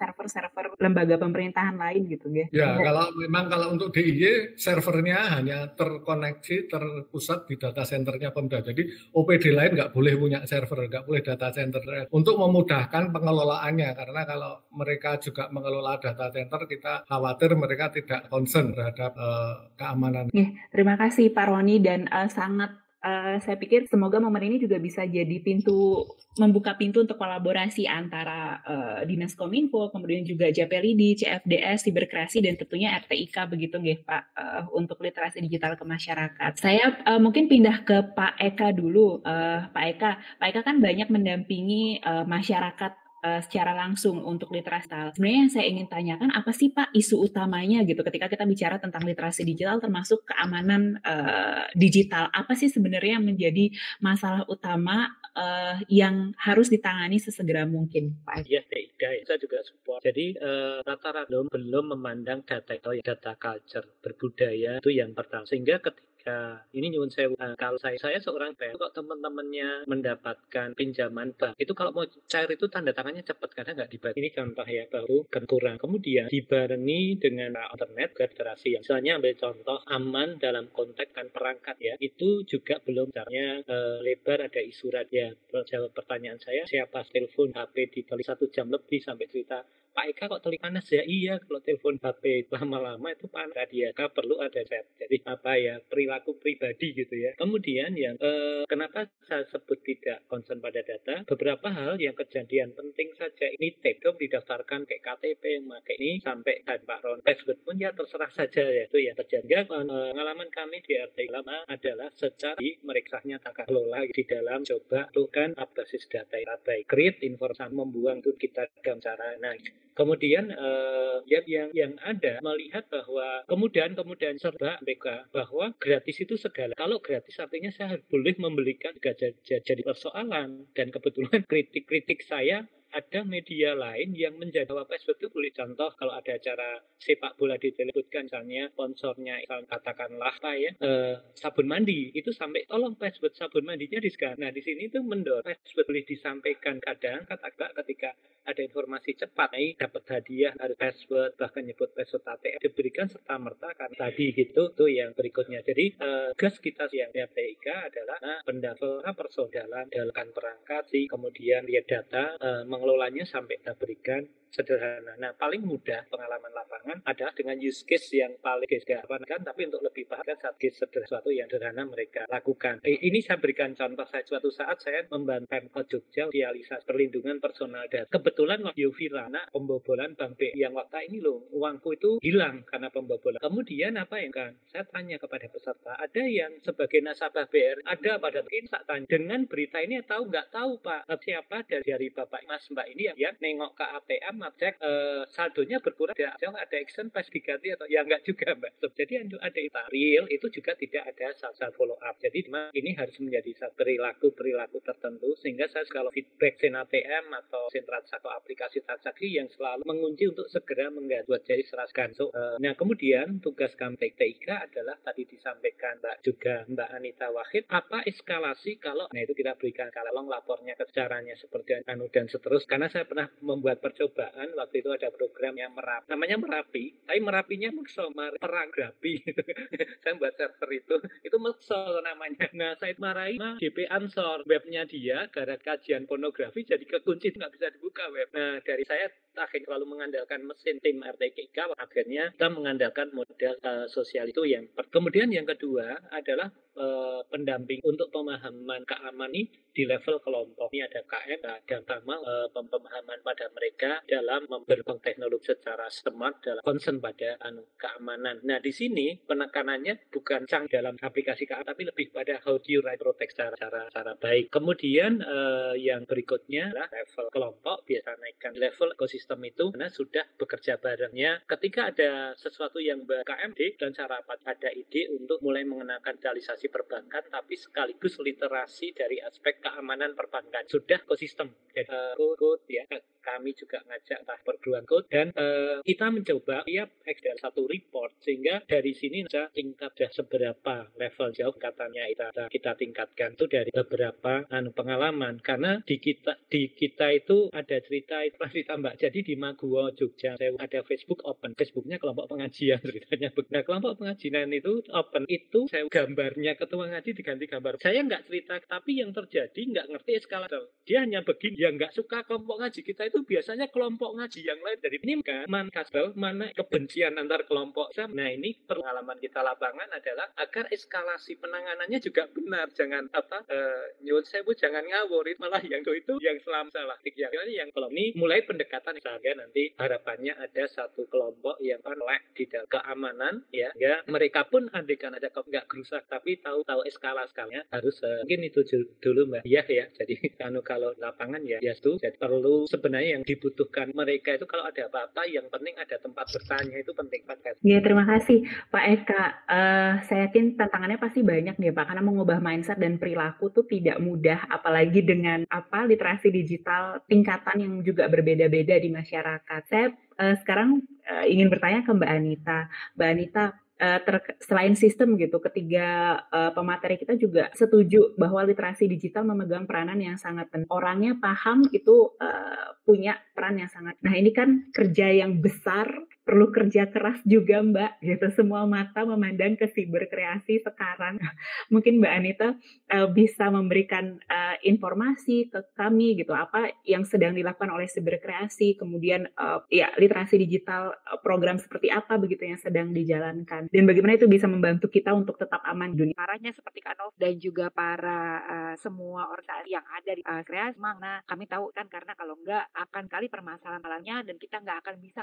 server-server uh, lembaga pemerintahan lain gitu ya. Ya, kalau memang kalau untuk DIY servernya hanya terkoneksi terpusat di data center servernya Pemda. Jadi OPD lain nggak boleh punya server, nggak boleh data center untuk memudahkan pengelolaannya karena kalau mereka juga mengelola data center kita khawatir mereka tidak concern terhadap uh, keamanan. Nih, terima kasih Pak Roni dan uh, sangat uh, saya pikir semoga momen ini juga bisa jadi pintu membuka pintu untuk kolaborasi antara uh, Dinas Kominfo, kemudian juga JPLID, CFDS, Siberkreasi dan tentunya RTIK begitu nggih Pak uh, untuk literasi digital ke masyarakat. Saya uh, mungkin pindah ke Pak Eka dulu. Uh, Pak Eka, Pak Eka kan banyak mendampingi uh, masyarakat uh, secara langsung untuk literasi digital. Sebenarnya yang saya ingin tanyakan apa sih Pak isu utamanya gitu ketika kita bicara tentang literasi digital termasuk keamanan uh, digital. Apa sih sebenarnya yang menjadi masalah utama uh, yang harus ditangani sesegera mungkin Pak? Iya, ya, saya juga support. Jadi rata-rata uh, belum memandang data itu data culture berbudaya itu yang pertama. Sehingga ketika ketika ini nyuwun saya uh, kalau saya saya seorang bank kok teman-temannya mendapatkan pinjaman bank itu kalau mau cair itu tanda tangannya cepat karena nggak dibayar ini contoh ya baru kurang kemudian dibarengi dengan internet federasi yang misalnya ambil contoh aman dalam konteks kan perangkat ya itu juga belum caranya uh, lebar ada isu ya jawab pertanyaan saya siapa telepon HP ditulis satu jam lebih sampai cerita Pak Eka kok telik panas ya? Iya, kalau telepon HP lama-lama itu panas. Dia perlu ada chat. Jadi apa ya perilaku pribadi gitu ya. Kemudian yang eh, kenapa saya sebut tidak concern pada data? Beberapa hal yang kejadian penting saja ini take didaftarkan kayak KTP yang pakai ini sampai dan Pak Ron password pun ya terserah saja ya itu ya terjadi. Eh, pengalaman kami di RT lama adalah secara meriksanya tata kelola di dalam coba kan basis data yang baik. Create informasi membuang itu kita dalam cara nah Kemudian uh, yang yang ada melihat bahwa kemudian kemudian serba mereka bahwa gratis itu segala. Kalau gratis artinya saya boleh membelikan jadi, jadi persoalan dan kebetulan kritik-kritik saya ada media lain yang menjadi password itu boleh contoh kalau ada acara sepak bola disebutkan misalnya sponsornya katakanlah apa ya eh, sabun mandi. Itu sampai tolong password sabun mandinya di Nah di sini itu mendorong password boleh disampaikan. Kadang kata ketika ada informasi cepat nih dapat hadiah ada password bahkan nyebut password ATM diberikan serta merta kan tadi gitu tuh yang berikutnya. Jadi eh, gas kita yang PIK adalah nah, persodalan dalam perangkat sih. Kemudian lihat data eh, mengelolanya sampai kita berikan sederhana. Nah, paling mudah pengalaman lapangan adalah dengan use case yang paling gampang kan, tapi untuk lebih paham kan saat case sesuatu yang sederhana mereka lakukan. Eh, ini saya berikan contoh saya suatu saat saya membantu Pemkot Jogja realisasi perlindungan personal data. Kebetulan waktu viral nah, pembobolan Bank yang waktu ini loh uangku itu hilang karena pembobolan. Kemudian apa yang kan? Saya tanya kepada peserta, ada yang sebagai nasabah BR, ada pada mungkin saya tanya dengan berita ini tahu nggak tahu Pak siapa dari, dari Bapak Mas Mbak ini yang, yang nengok ke ATM cek uh, saldonya berkurang tidak. Jauh ada action pas diganti atau ya enggak juga mbak. Jadi ada real itu juga tidak ada satu follow up jadi ini harus menjadi perilaku perilaku tertentu sehingga saya kalau feedback sin ATM atau sin atau aplikasi transaksi yang selalu mengunci untuk segera mengganti buat jadi seraskan so, uh, nah kemudian tugas kami TIK adalah tadi disampaikan mbak juga mbak Anita Wahid apa eskalasi kalau nah itu kita berikan kalau lapornya ke caranya seperti anu dan seterus. Karena saya pernah membuat percobaan waktu itu ada program yang merapi. Namanya merapi tapi merapinya makso perang grapi saya buat server itu itu makso namanya. Nah saya marahi GP Ansor. Webnya dia gara kajian pornografi jadi kekunci nggak bisa dibuka web. Nah dari saya akhirnya selalu mengandalkan mesin tim RTKK akhirnya kita mengandalkan model uh, sosial itu yang kemudian yang kedua adalah uh, pendamping untuk pemahaman keamanan ini di level kelompok ini ada KM dan sama uh, pemahaman pada mereka dalam memberbang teknologi secara smart dalam concern pada anu, keamanan. Nah di sini penekanannya bukan cang dalam aplikasi keamanan tapi lebih pada how do you write protect secara cara, cara baik. Kemudian uh, yang berikutnya adalah level kelompok biasa naikkan level ekosistem itu karena sudah bekerja barengnya. Ketika ada sesuatu yang KMD dan cara ada ide untuk mulai mengenakan digitalisasi perbankan tapi sekaligus literasi dari aspek keamanan perbankan. Sudah ekosistem. Jadi uh, code ya. Kami juga ngajak entah perguruan code. Dan uh, kita mencoba tiap Excel satu report sehingga dari sini bisa tingkat sudah seberapa level jauh katanya kita kita tingkatkan. Itu dari beberapa anu pengalaman. Karena di kita di kita itu ada cerita itu pasti tambah. Jadi di Maguwo Jogja saya ada Facebook open. Facebooknya kelompok pengajian ceritanya. Nah kelompok pengajian itu open. Itu saya gambarnya ketua ngaji diganti gambar. Saya nggak cerita tapi yang terjadi nggak ngerti eskalator. Dia hanya begini yang nggak suka kelompok ngaji. Kita itu biasanya kelompok ngaji yang lain dari ini kan man kasbel mana kebencian antar kelompok. Nah ini pengalaman kita lapangan adalah agar eskalasi penanganannya juga benar. Jangan apa uh, nyuwun sewu jangan ngawur malah yang itu yang selama salah. Yang yang kalau ini mulai pendekatan. Saja nanti harapannya ada satu kelompok yang kan di dalam keamanan ya. Ya mereka pun andikan ada nggak gerusak tapi tahu tahu skala skalanya harus uh, mungkin itu dulu mbak iya ya jadi kalau kalau lapangan ya ya itu jadi perlu sebenarnya yang dibutuhkan mereka itu kalau ada apa-apa yang penting ada tempat bertanya itu penting banget. Ya terima kasih Pak Eka. Uh, saya yakin tantangannya pasti banyak nih Pak karena mengubah mindset dan perilaku tuh tidak mudah apalagi dengan apa literasi digital tingkatan yang juga berbeda-beda di masyarakat. Saya uh, sekarang uh, ingin bertanya ke Mbak Anita. Mbak Anita, uh, selain sistem gitu, ketiga uh, pemateri kita juga setuju bahwa literasi digital memegang peranan yang sangat penting. Orangnya paham itu uh, punya peran yang sangat. Nah ini kan kerja yang besar perlu kerja keras juga Mbak gitu. Semua mata memandang ke siber kreasi sekarang. Mungkin Mbak Anita uh, bisa memberikan uh, informasi ke kami gitu apa yang sedang dilakukan oleh siber kreasi kemudian uh, ya literasi digital program seperti apa begitu yang sedang dijalankan. Dan bagaimana itu bisa membantu kita untuk tetap aman dunia. Parahnya seperti Kanov dan juga para uh, semua organisasi yang ada di uh, kreasi mana kami tahu kan karena kalau enggak akan kali permasalahannya dan kita nggak akan bisa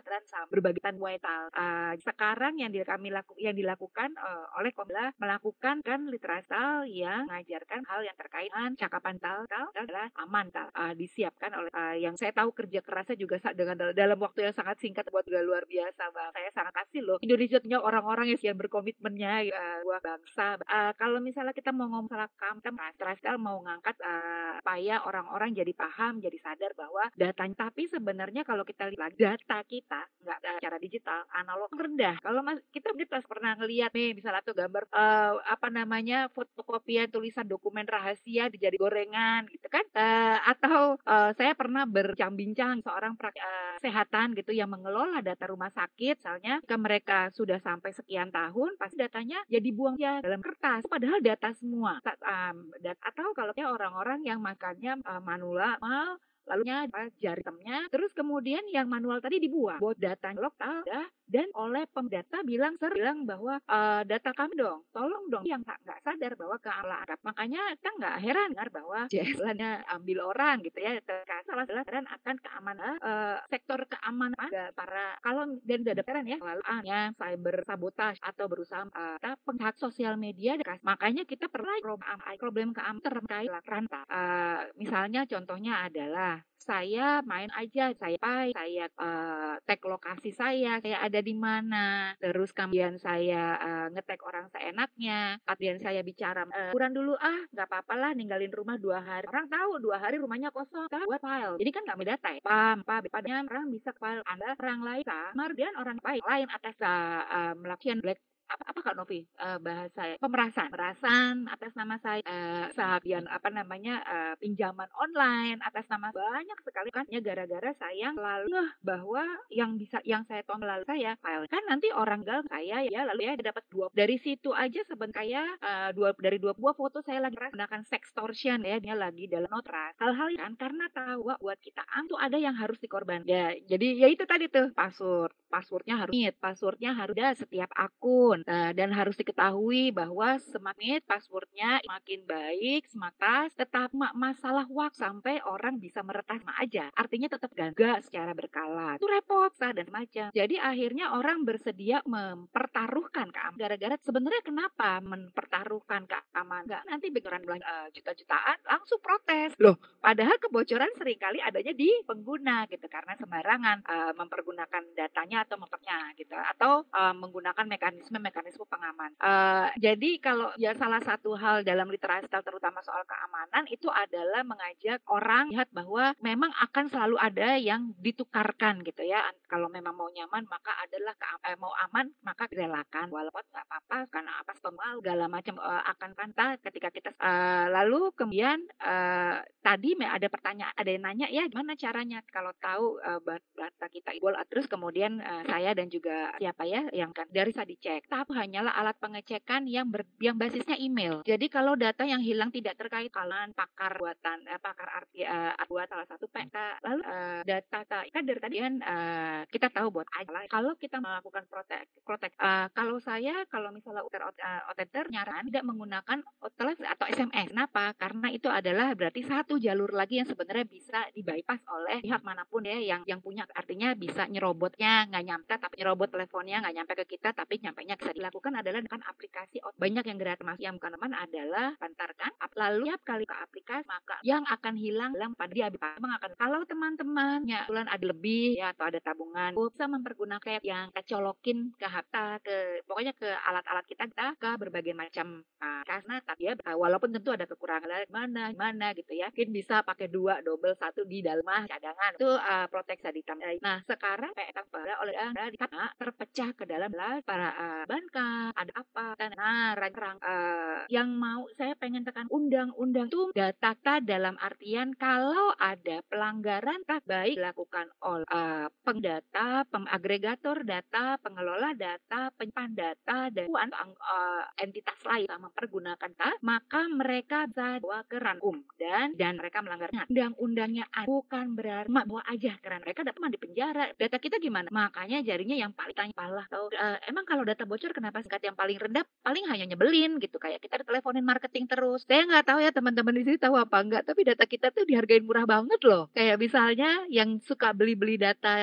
kan berbagi vital. Uh, sekarang yang kami laku, yang dilakukan uh, oleh Komla melakukan kan literasi yang mengajarkan hal yang terkait dengan cakapan tal, tal adalah aman tal uh, disiapkan oleh uh, yang saya tahu kerja kerasnya juga dengan dalam waktu yang sangat singkat buat juga luar biasa bang. Saya sangat kasih loh Indonesia punya orang-orang yang berkomitmennya uh, buat bangsa. Uh, kalau misalnya kita mau ngomong salah kam, kita mau ngangkat uh, supaya orang-orang jadi paham, jadi sadar bahwa datanya. Tapi sebenarnya kalau kita lihat data kita nggak secara digital analog rendah. Kalau mas kita pernah ngelihat nih misalnya tuh gambar uh, apa namanya fotokopian tulisan dokumen rahasia dijadi gorengan gitu kan? Uh, atau uh, saya pernah berbincang-bincang seorang praktek uh, kesehatan gitu yang mengelola data rumah sakit, misalnya jika mereka sudah sampai sekian tahun, pasti datanya jadi buang ya dalam kertas. Padahal data semua. Um, dat atau kalau orang-orang yang makannya uh, manual lalunya jari temnya terus kemudian yang manual tadi dibuang buat data lokal dah dan oleh pemdata bilang ser bilang bahwa e, data kami dong tolong dong. Yang nggak sadar bahwa keamanan makanya kita nggak heran dengar bahwa jalannya ambil orang gitu ya salah salah dan akan keamanan e, sektor keamanan para kalau dan ada heran ya lalu hanya cyber sabotage atau berusaha e, kita penghak sosial media makanya kita perlu problem keamanan terkait rantau e, misalnya contohnya adalah saya main aja, saya pai, saya uh, tag lokasi saya, saya ada di mana, terus kemudian saya uh, ngetek orang seenaknya, kemudian saya bicara, uh, kurang dulu ah, nggak apa-apa lah, ninggalin rumah dua hari. Orang tahu dua hari rumahnya kosong, kan buat file. Jadi kan nggak data ya. Pam, pam, padanya orang bisa file Anda orang lain, kemudian orang lain atas uh, uh, melakukan black apa, apa Kak Novi? Uh, bahasa pemerasan. Pemerasan atas nama saya uh, sahabian apa namanya uh, pinjaman online atas nama banyak sekali. Kan ya gara-gara saya lalu bahwa yang bisa yang saya tonton lalu saya file. Kan nanti orang gal saya ya lalu ya dapat dua dari situ aja sebenarnya uh, dua dari dua buah foto saya lagi menggunakan sextortion ya dia lagi dalam notras hal-hal kan karena tahu buat kita am tuh ada yang harus dikorban. Ya jadi ya itu tadi tuh password. Passwordnya harus passwordnya harus ada setiap akun uh, dan harus diketahui bahwa semakin passwordnya makin baik, semakin tetap masalah waktu sampai orang bisa meretas aja. Artinya tetap gagal secara berkala. Itu repot sah dan macam. Jadi akhirnya orang bersedia mempertaruhkan keamanan. Gara-gara sebenarnya kenapa mempertaruhkan keamanan? Enggak nanti beneran uh, eh, juta-jutaan langsung protes. Loh, padahal kebocoran sering kali adanya di pengguna gitu karena sembarangan uh, mempergunakan datanya atau mempernya gitu atau uh, menggunakan mekanisme pengaman. Uh, jadi kalau ya salah satu hal dalam literasi terutama soal keamanan itu adalah mengajak orang lihat bahwa memang akan selalu ada yang ditukarkan gitu ya. Kalau memang mau nyaman maka adalah ke, eh, mau aman maka direlakan walaupun nggak apa-apa karena apa pemal segala macam uh, akan kanta ketika kita uh, lalu kemudian uh, tadi ada pertanyaan ada yang nanya ya gimana caranya kalau tahu uh, data kita terus kemudian uh, saya dan juga siapa ya yang kan dari saya dicek tahap hanyalah alat pengecekan yang ber, yang basisnya email. Jadi kalau data yang hilang tidak terkait kalangan pakar buatan eh, pakar arti uh, buat salah satu PK lalu uh, data kan dari tadi kan uh, kita tahu buat aja kalau kita melakukan protek protek uh, kalau saya kalau misalnya uter uh, nyaran tidak menggunakan OTLS atau SMS. Kenapa? Karena itu adalah berarti satu jalur lagi yang sebenarnya bisa di bypass oleh pihak mana pun ya yang yang punya artinya bisa nyerobotnya nggak nyampe tapi nyerobot teleponnya nggak nyampe ke kita tapi nyampe nya bisa dilakukan adalah dengan aplikasi banyak yang gratis mas yang bukan teman adalah pantarkan lalu tiap kali ke aplikasi maka yang akan hilang dalam pada dia akan kalau teman-temannya bulan ada lebih ya atau ada tabungan bisa mempergunakan yang kecolokin ke harta ke pokoknya ke alat-alat kita kita ke berbagai macam uh, karena tapi ya walaupun tentu ada kekurangan mana mana gitu ya mungkin bisa pakai dua double satu di dalam cadangan itu uh, proteksi ditambah nah sekarang pada oleh di terpecah ke dalam para uh, banka ada apa nah rang uh, yang mau saya pengen tekan undang-undang itu data dalam artian kalau ada pelanggaran tak baik dilakukan oleh uh, pengdata, pengagregator data, pengelola data, penyimpan data dan uh, entitas lain sama mempergunakan data, maka mereka bisa bawa ke ranum dan dan mereka melanggarnya. Undang-undangnya bukan berarti bawa aja karena mereka dapat di penjara. Data kita gimana? Makanya jarinya yang paling tanya palah tahu uh, emang kalau data bocor kenapa singkat yang paling rendah paling hanya nyebelin gitu kayak kita teleponin marketing terus. Saya nggak tahu ya teman-teman di sini tahu apa enggak, tapi data kita tuh dihargain murah banget loh. Kayak misalnya yang suka beli-beli data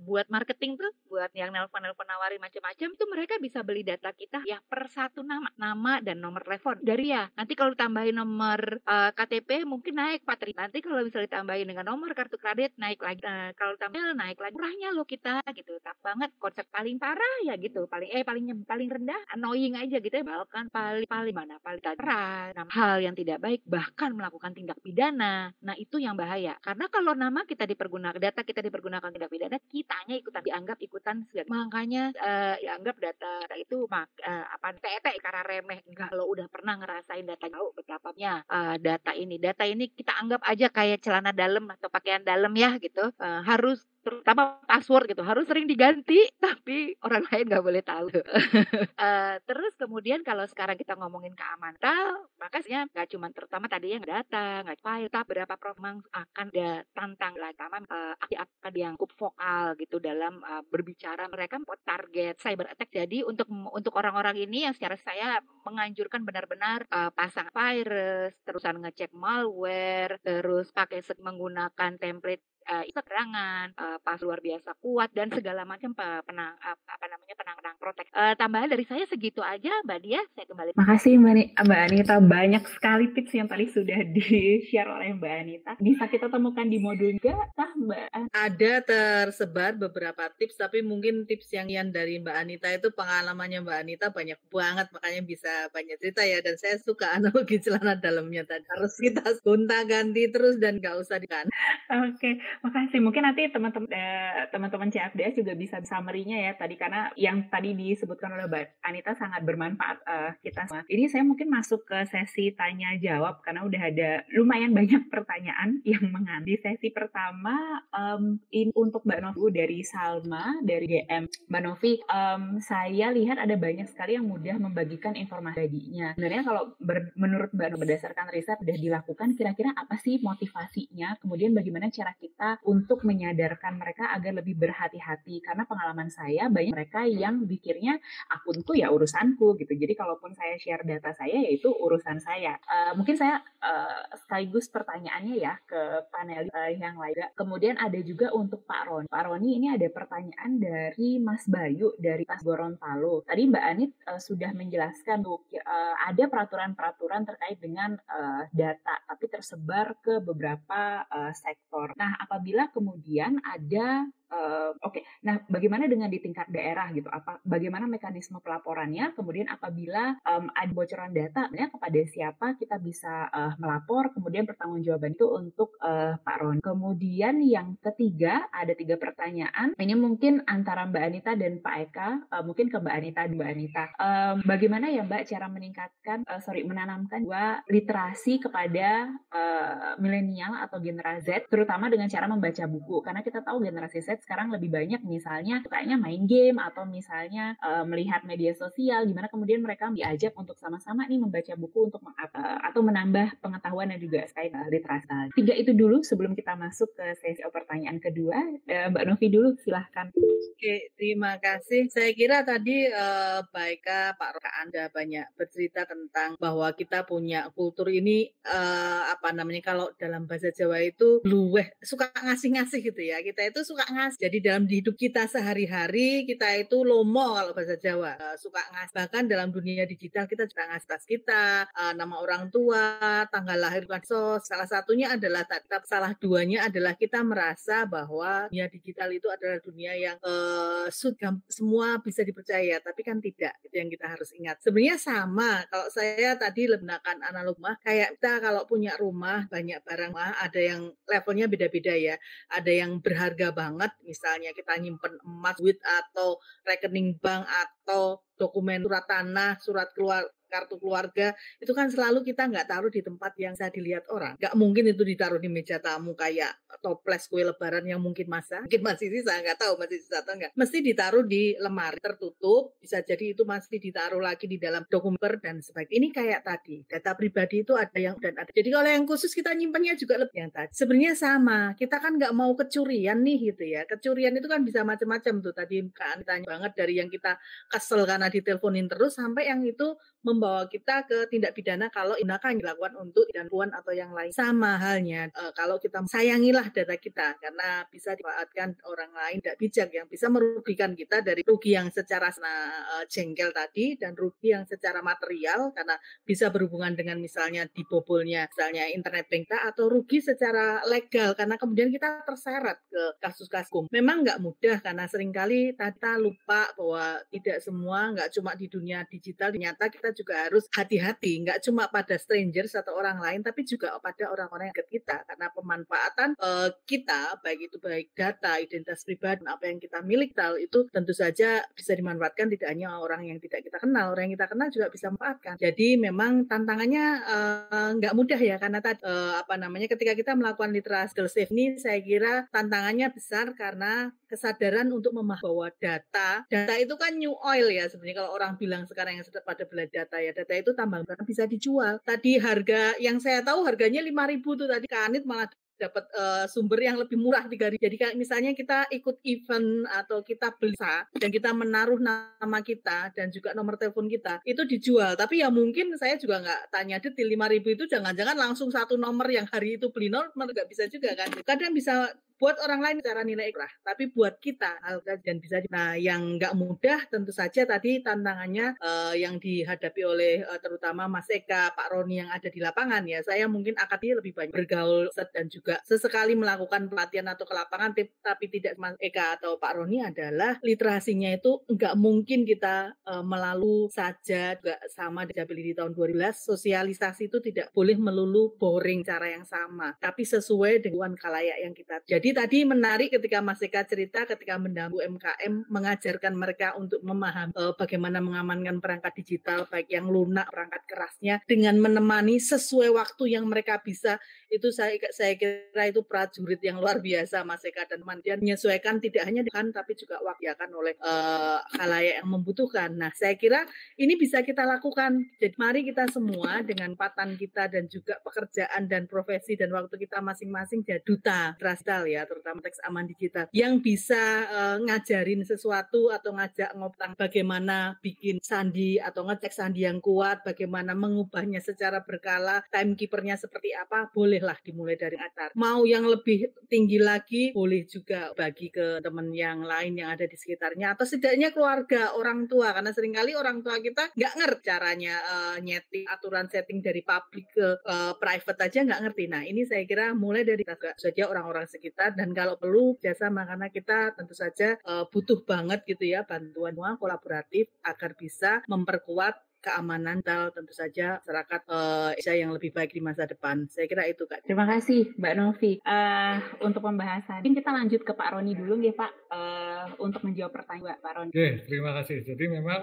buat marketing tuh, buat yang nelpon-nelpon nawarin macam-macam, tuh mereka bisa beli data kita ya per satu nama, nama dan nomor telepon. Dari ya, nanti kalau tambahin nomor uh, eh, KTP mungkin naik 4 Nanti kalau bisa ditambahin dengan nomor kartu kredit naik lagi. Uh, kalau tambah naik lagi. Murahnya loh kita gitu. Tak banget konsep paling parah ya gitu. Paling eh paling paling rendah annoying aja gitu ya. Bahkan paling paling mana? Paling keras. Hal yang tidak baik bahkan melakukan tindak pidana. Nah, itu yang bahaya. Karena kalau nama kita dipergunakan, data kita dipergunakan tindak pidana, kitanya ikutan dianggap ikutan makanya uh, dianggap data itu mak uh, apa TET karena remeh enggak lo udah pernah ngerasain data tahu betapanya uh, data ini data ini kita anggap aja kayak celana dalam atau pakaian dalam ya gitu uh, harus terutama password gitu harus sering diganti tapi orang lain nggak boleh tahu. Uh, terus kemudian kalau sekarang kita ngomongin keamanan maka sebenarnya nggak cuma terutama tadi yang data nggak file tapi berapa memang akan ada tantang lah sama uh, akan yang cukup vokal gitu dalam uh, berbicara. Mereka target cyber attack. Jadi untuk untuk orang-orang ini yang secara saya menganjurkan benar-benar uh, pasang virus terusan ngecek malware terus pakai menggunakan template uh, keterangan uh, pas luar biasa kuat dan segala macam penang apa namanya penang-penang protek. Uh, tambahan dari saya segitu aja, Mbak Dia. Saya kembali. Makasih Mbak, Mbak Anita banyak sekali tips yang tadi sudah di share oleh Mbak Anita. Bisa kita temukan di modul juga, tah Mbak? Ada tersebar beberapa tips, tapi mungkin tips yang yang dari Mbak Anita itu pengalamannya Mbak Anita banyak banget, makanya bisa banyak cerita ya. Dan saya suka analogi celana dalamnya tadi. Harus kita gonta ganti terus dan nggak usah dikan. Oke. Okay. Makasih. Mungkin nanti teman-teman eh, teman-teman CFDS juga bisa summary-nya ya tadi karena yang tadi disebutkan oleh Mbak Anita sangat bermanfaat uh, kita semua. Jadi saya mungkin masuk ke sesi tanya jawab karena udah ada lumayan banyak pertanyaan yang mengambil sesi pertama um, in, untuk Mbak Novi dari Salma dari GM. Mbak Novi, um, saya lihat ada banyak sekali yang mudah membagikan informasi tadinya. Sebenarnya kalau ber, menurut Mbak berdasarkan riset sudah dilakukan, kira-kira apa sih motivasinya? Kemudian bagaimana cara kita kita untuk menyadarkan mereka agar lebih berhati-hati. Karena pengalaman saya banyak mereka yang pikirnya akunku ya urusanku gitu. Jadi kalaupun saya share data saya yaitu urusan saya. Uh, mungkin saya uh, sekaligus pertanyaannya ya ke panel uh, yang lain. Kemudian ada juga untuk Pak Roni. Pak Roni ini ada pertanyaan dari Mas Bayu dari Pas Gorontalo. Tadi Mbak Anit uh, sudah menjelaskan tuh uh, ada peraturan-peraturan terkait dengan uh, data tapi tersebar ke beberapa uh, sektor. Nah apabila kemudian ada Oke, okay. nah bagaimana dengan di tingkat daerah gitu? Apa bagaimana mekanisme pelaporannya? Kemudian apabila um, ada bocoran data, ya, kepada siapa kita bisa uh, melapor? Kemudian pertanggungjawaban itu untuk uh, Pak Ron. Kemudian yang ketiga ada tiga pertanyaan. Ini mungkin antara Mbak Anita dan Pak Eka, uh, mungkin ke Mbak Anita Mbak Anita. Um, bagaimana ya Mbak cara meningkatkan, uh, sorry menanamkan dua literasi kepada uh, milenial atau generasi Z, terutama dengan cara membaca buku? Karena kita tahu generasi Z sekarang lebih banyak misalnya kayaknya main game atau misalnya uh, melihat media sosial gimana kemudian mereka diajak untuk sama-sama nih membaca buku untuk uh, atau menambah pengetahuan dan juga sekait uh, literasi. Tiga itu dulu sebelum kita masuk ke sesi pertanyaan kedua. Uh, Mbak Novi dulu silahkan. Oke, terima kasih. Saya kira tadi uh, Pak Roka Anda banyak bercerita tentang bahwa kita punya kultur ini uh, apa namanya kalau dalam bahasa Jawa itu luweh suka ngasih-ngasih gitu ya. Kita itu suka ngasih Jadi dalam hidup kita sehari-hari kita itu lomo kalau bahasa Jawa uh, suka ngas. Bahkan dalam dunia digital kita juga ngas tas kita, uh, nama orang tua, tanggal lahir, sos. Salah satunya adalah tetap salah duanya adalah kita merasa bahwa dunia digital itu adalah dunia yang uh, semua bisa dipercaya, tapi kan tidak. Itu yang kita harus ingat. Sebenarnya sama. Kalau saya tadi menggunakan analog mah kayak kita kalau punya rumah banyak barang mah ada yang levelnya beda-beda ya. Ada yang berharga banget, misalnya kita nyimpen emas, duit atau rekening bank atau dokumen surat tanah, surat keluar kartu keluarga itu kan selalu kita nggak taruh di tempat yang bisa dilihat orang. Nggak mungkin itu ditaruh di meja tamu kayak toples kue lebaran yang mungkin masa, mungkin masih sisa, nggak tahu masih sisa atau nggak. Mesti ditaruh di lemari tertutup, bisa jadi itu masih ditaruh lagi di dalam dokumen dan sebagainya. Ini kayak tadi, data pribadi itu ada yang dan ada. Jadi kalau yang khusus kita nyimpannya juga lebih yang tadi. Sebenarnya sama, kita kan nggak mau kecurian nih gitu ya. Kecurian itu kan bisa macam-macam tuh tadi kan tanya banget dari yang kita kesel karena diteleponin terus sampai yang itu membawa kita ke tindak pidana kalau tindakan dilakukan untuk dan puan atau yang lain. Sama halnya e, kalau kita sayangilah data kita karena bisa dimanfaatkan orang lain tidak bijak yang bisa merugikan kita dari rugi yang secara e, jengkel tadi dan rugi yang secara material karena bisa berhubungan dengan misalnya dibobolnya misalnya internet bank atau rugi secara legal karena kemudian kita terseret ke kasus-kasus. Memang nggak mudah karena sering kali kita lupa bahwa tidak semua nggak cuma di dunia digital ternyata kita juga harus hati-hati, nggak cuma pada strangers atau orang lain, tapi juga pada orang-orang yang dekat kita. Karena pemanfaatan uh, kita, baik itu baik data, identitas pribadi, apa yang kita miliki, itu tentu saja bisa dimanfaatkan tidak hanya orang yang tidak kita kenal, orang yang kita kenal juga bisa manfaatkan. Jadi memang tantangannya uh, nggak mudah ya, karena tadi uh, apa namanya ketika kita melakukan literasi safe ini, saya kira tantangannya besar karena kesadaran untuk memahami bahwa data, data itu kan new oil ya sebenarnya kalau orang bilang sekarang yang sudah pada belajar data ya. Data itu tambang karena bisa dijual. Tadi harga yang saya tahu harganya 5000 tuh tadi. Kanit malah dapat uh, sumber yang lebih murah tiga Jadi kayak misalnya kita ikut event atau kita beli dan kita menaruh nama kita dan juga nomor telepon kita itu dijual. Tapi ya mungkin saya juga nggak tanya detail lima ribu itu. Jangan-jangan langsung satu nomor yang hari itu beli nomor nggak bisa juga kan. Kadang bisa buat orang lain secara nilai ikhlas, tapi buat kita dan bisa nah yang nggak mudah tentu saja tadi tantangannya uh, yang dihadapi oleh uh, terutama Mas Eka, Pak Roni yang ada di lapangan ya. Saya mungkin akan lebih banyak bergaul dan juga sesekali melakukan pelatihan atau ke lapangan tapi tidak Mas Eka atau Pak Roni adalah literasinya itu nggak mungkin kita uh, melalui saja juga sama di tahun 2012 sosialisasi itu tidak boleh melulu boring cara yang sama tapi sesuai dengan kalayak yang kita jadi tadi menarik ketika Mas Eka cerita ketika mendampingi UMKM mengajarkan mereka untuk memahami uh, bagaimana mengamankan perangkat digital baik yang lunak perangkat kerasnya dengan menemani sesuai waktu yang mereka bisa itu saya saya kira itu prajurit yang luar biasa Mas Eka dan teman dia menyesuaikan tidak hanya dengan tapi juga waktu akan oleh halayak yang membutuhkan. Nah, saya kira ini bisa kita lakukan. Jadi mari kita semua dengan patan kita dan juga pekerjaan dan profesi dan waktu kita masing-masing jadi duta terutama teks aman digital yang bisa uh, ngajarin sesuatu atau ngajak ngoptang bagaimana bikin sandi atau ngecek sandi yang kuat, bagaimana mengubahnya secara berkala, timekeepernya seperti apa, boleh bolehlah dimulai dari atas. Mau yang lebih tinggi lagi, boleh juga bagi ke teman yang lain yang ada di sekitarnya atau setidaknya keluarga orang tua karena sering kali orang tua kita nggak ngerti caranya uh, nyeting aturan setting dari publik ke uh, private aja nggak ngerti. Nah ini saya kira mulai dari saja orang-orang sekitar dan kalau perlu jasa karena kita tentu saja uh, butuh banget gitu ya bantuan kolaboratif agar bisa memperkuat keamanan dan tentu saja masyarakat uh, yang lebih baik di masa depan. Saya kira itu Kak. Terima kasih Mbak Novi. Uh, untuk pembahasan, mungkin kita lanjut ke Pak Roni dulu ya Pak uh, untuk menjawab pertanyaan Pak Roni. Oke, terima kasih. Jadi memang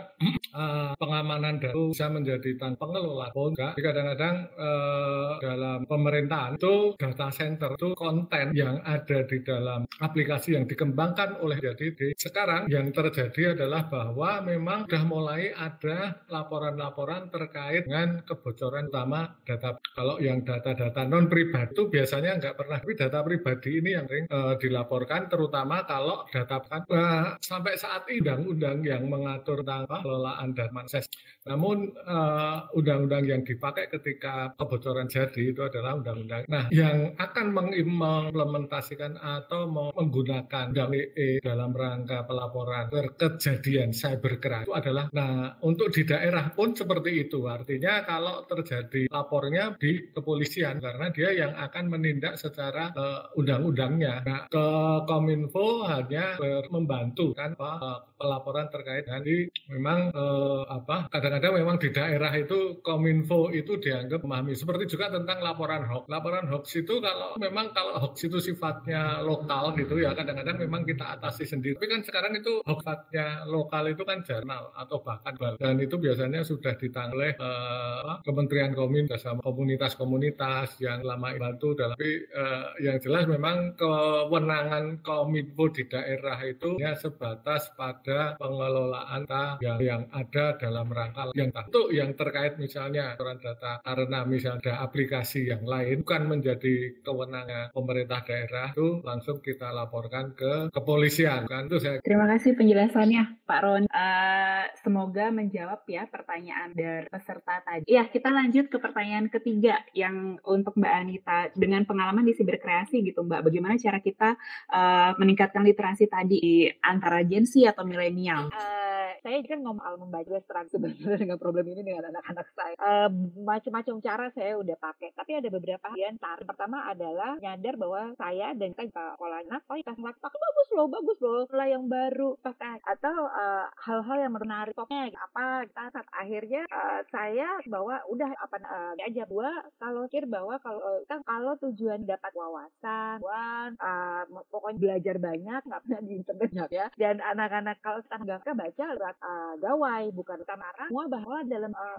uh, pengamanan data bisa menjadi tanpa pengelola pun. Jadi kadang-kadang uh, dalam pemerintahan itu data center itu konten yang ada di dalam aplikasi yang dikembangkan oleh jadi sekarang yang terjadi adalah bahwa memang sudah mulai ada laporan laporan-laporan terkait dengan kebocoran utama data. Kalau yang data-data non pribadi itu biasanya nggak pernah, tapi data pribadi ini yang sering uh, dilaporkan, terutama kalau data kan Nah, sampai saat ini undang-undang yang mengatur tentang pengelolaan data manses. Namun uh, undang-undang yang dipakai ketika kebocoran jadi itu adalah undang-undang. Nah, yang akan mengimplementasikan atau menggunakan undang EE dalam rangka pelaporan kejadian cybercrime itu adalah nah untuk di daerah pun seperti itu. Artinya kalau terjadi lapornya di kepolisian karena dia yang akan menindak secara uh, undang-undangnya. Nah, ke Kominfo hanya membantu kan uh, pelaporan terkait dengan memang uh, apa kadang-kadang memang di daerah itu Kominfo itu dianggap memahami seperti juga tentang laporan hoax. Laporan hoax itu kalau memang kalau hoax itu sifatnya lokal gitu ya kadang-kadang memang kita atasi sendiri. Tapi kan sekarang itu hoaxnya lokal itu kan jurnal atau bahkan dan itu biasanya sudah ditangani uh, Kementerian Kominfo bersama komunitas-komunitas yang lama bantu dalam tapi uh, yang jelas memang kewenangan Kominfo di daerah itu ya sebatas pada pengelolaan data yang, yang ada dalam rangka yang tentu yang terkait misalnya aturan data karena misalnya ada aplikasi yang lain bukan menjadi kewenangan pemerintah daerah itu langsung kita laporkan ke kepolisian kan itu saya Terima kasih penjelasannya Pak Ron. Uh, semoga menjawab ya pertanyaan dari peserta tadi. Ya, kita lanjut ke pertanyaan ketiga yang untuk Mbak Anita dengan pengalaman di siberkreasi gitu Mbak. Bagaimana cara kita uh, meningkatkan literasi tadi antara Gen Z atau milenial? Uh, saya kan ngomong al membaca terang sebenarnya dengan problem ini dengan anak-anak saya. Uh, macam-macam cara saya udah pakai, tapi ada beberapa yang cara. Pertama adalah nyadar bahwa saya dan kita sekolah anak, oh kita pakai. Bagus loh, bagus loh, mulai yang baru, atau uh, hal-hal yang menarik. Topnya apa kita saat akhirnya uh, saya bahwa udah apa uh, aja. Gua kalau pikir bahwa kalau uh, kan kalau tujuan dapat wawasan, uh, pokoknya belajar banyak nggak pernah di internet ya. Dan anak-anak kalau sekarang nggak baca uh, gawai bukan? Kamera semua bahwa dalam uh,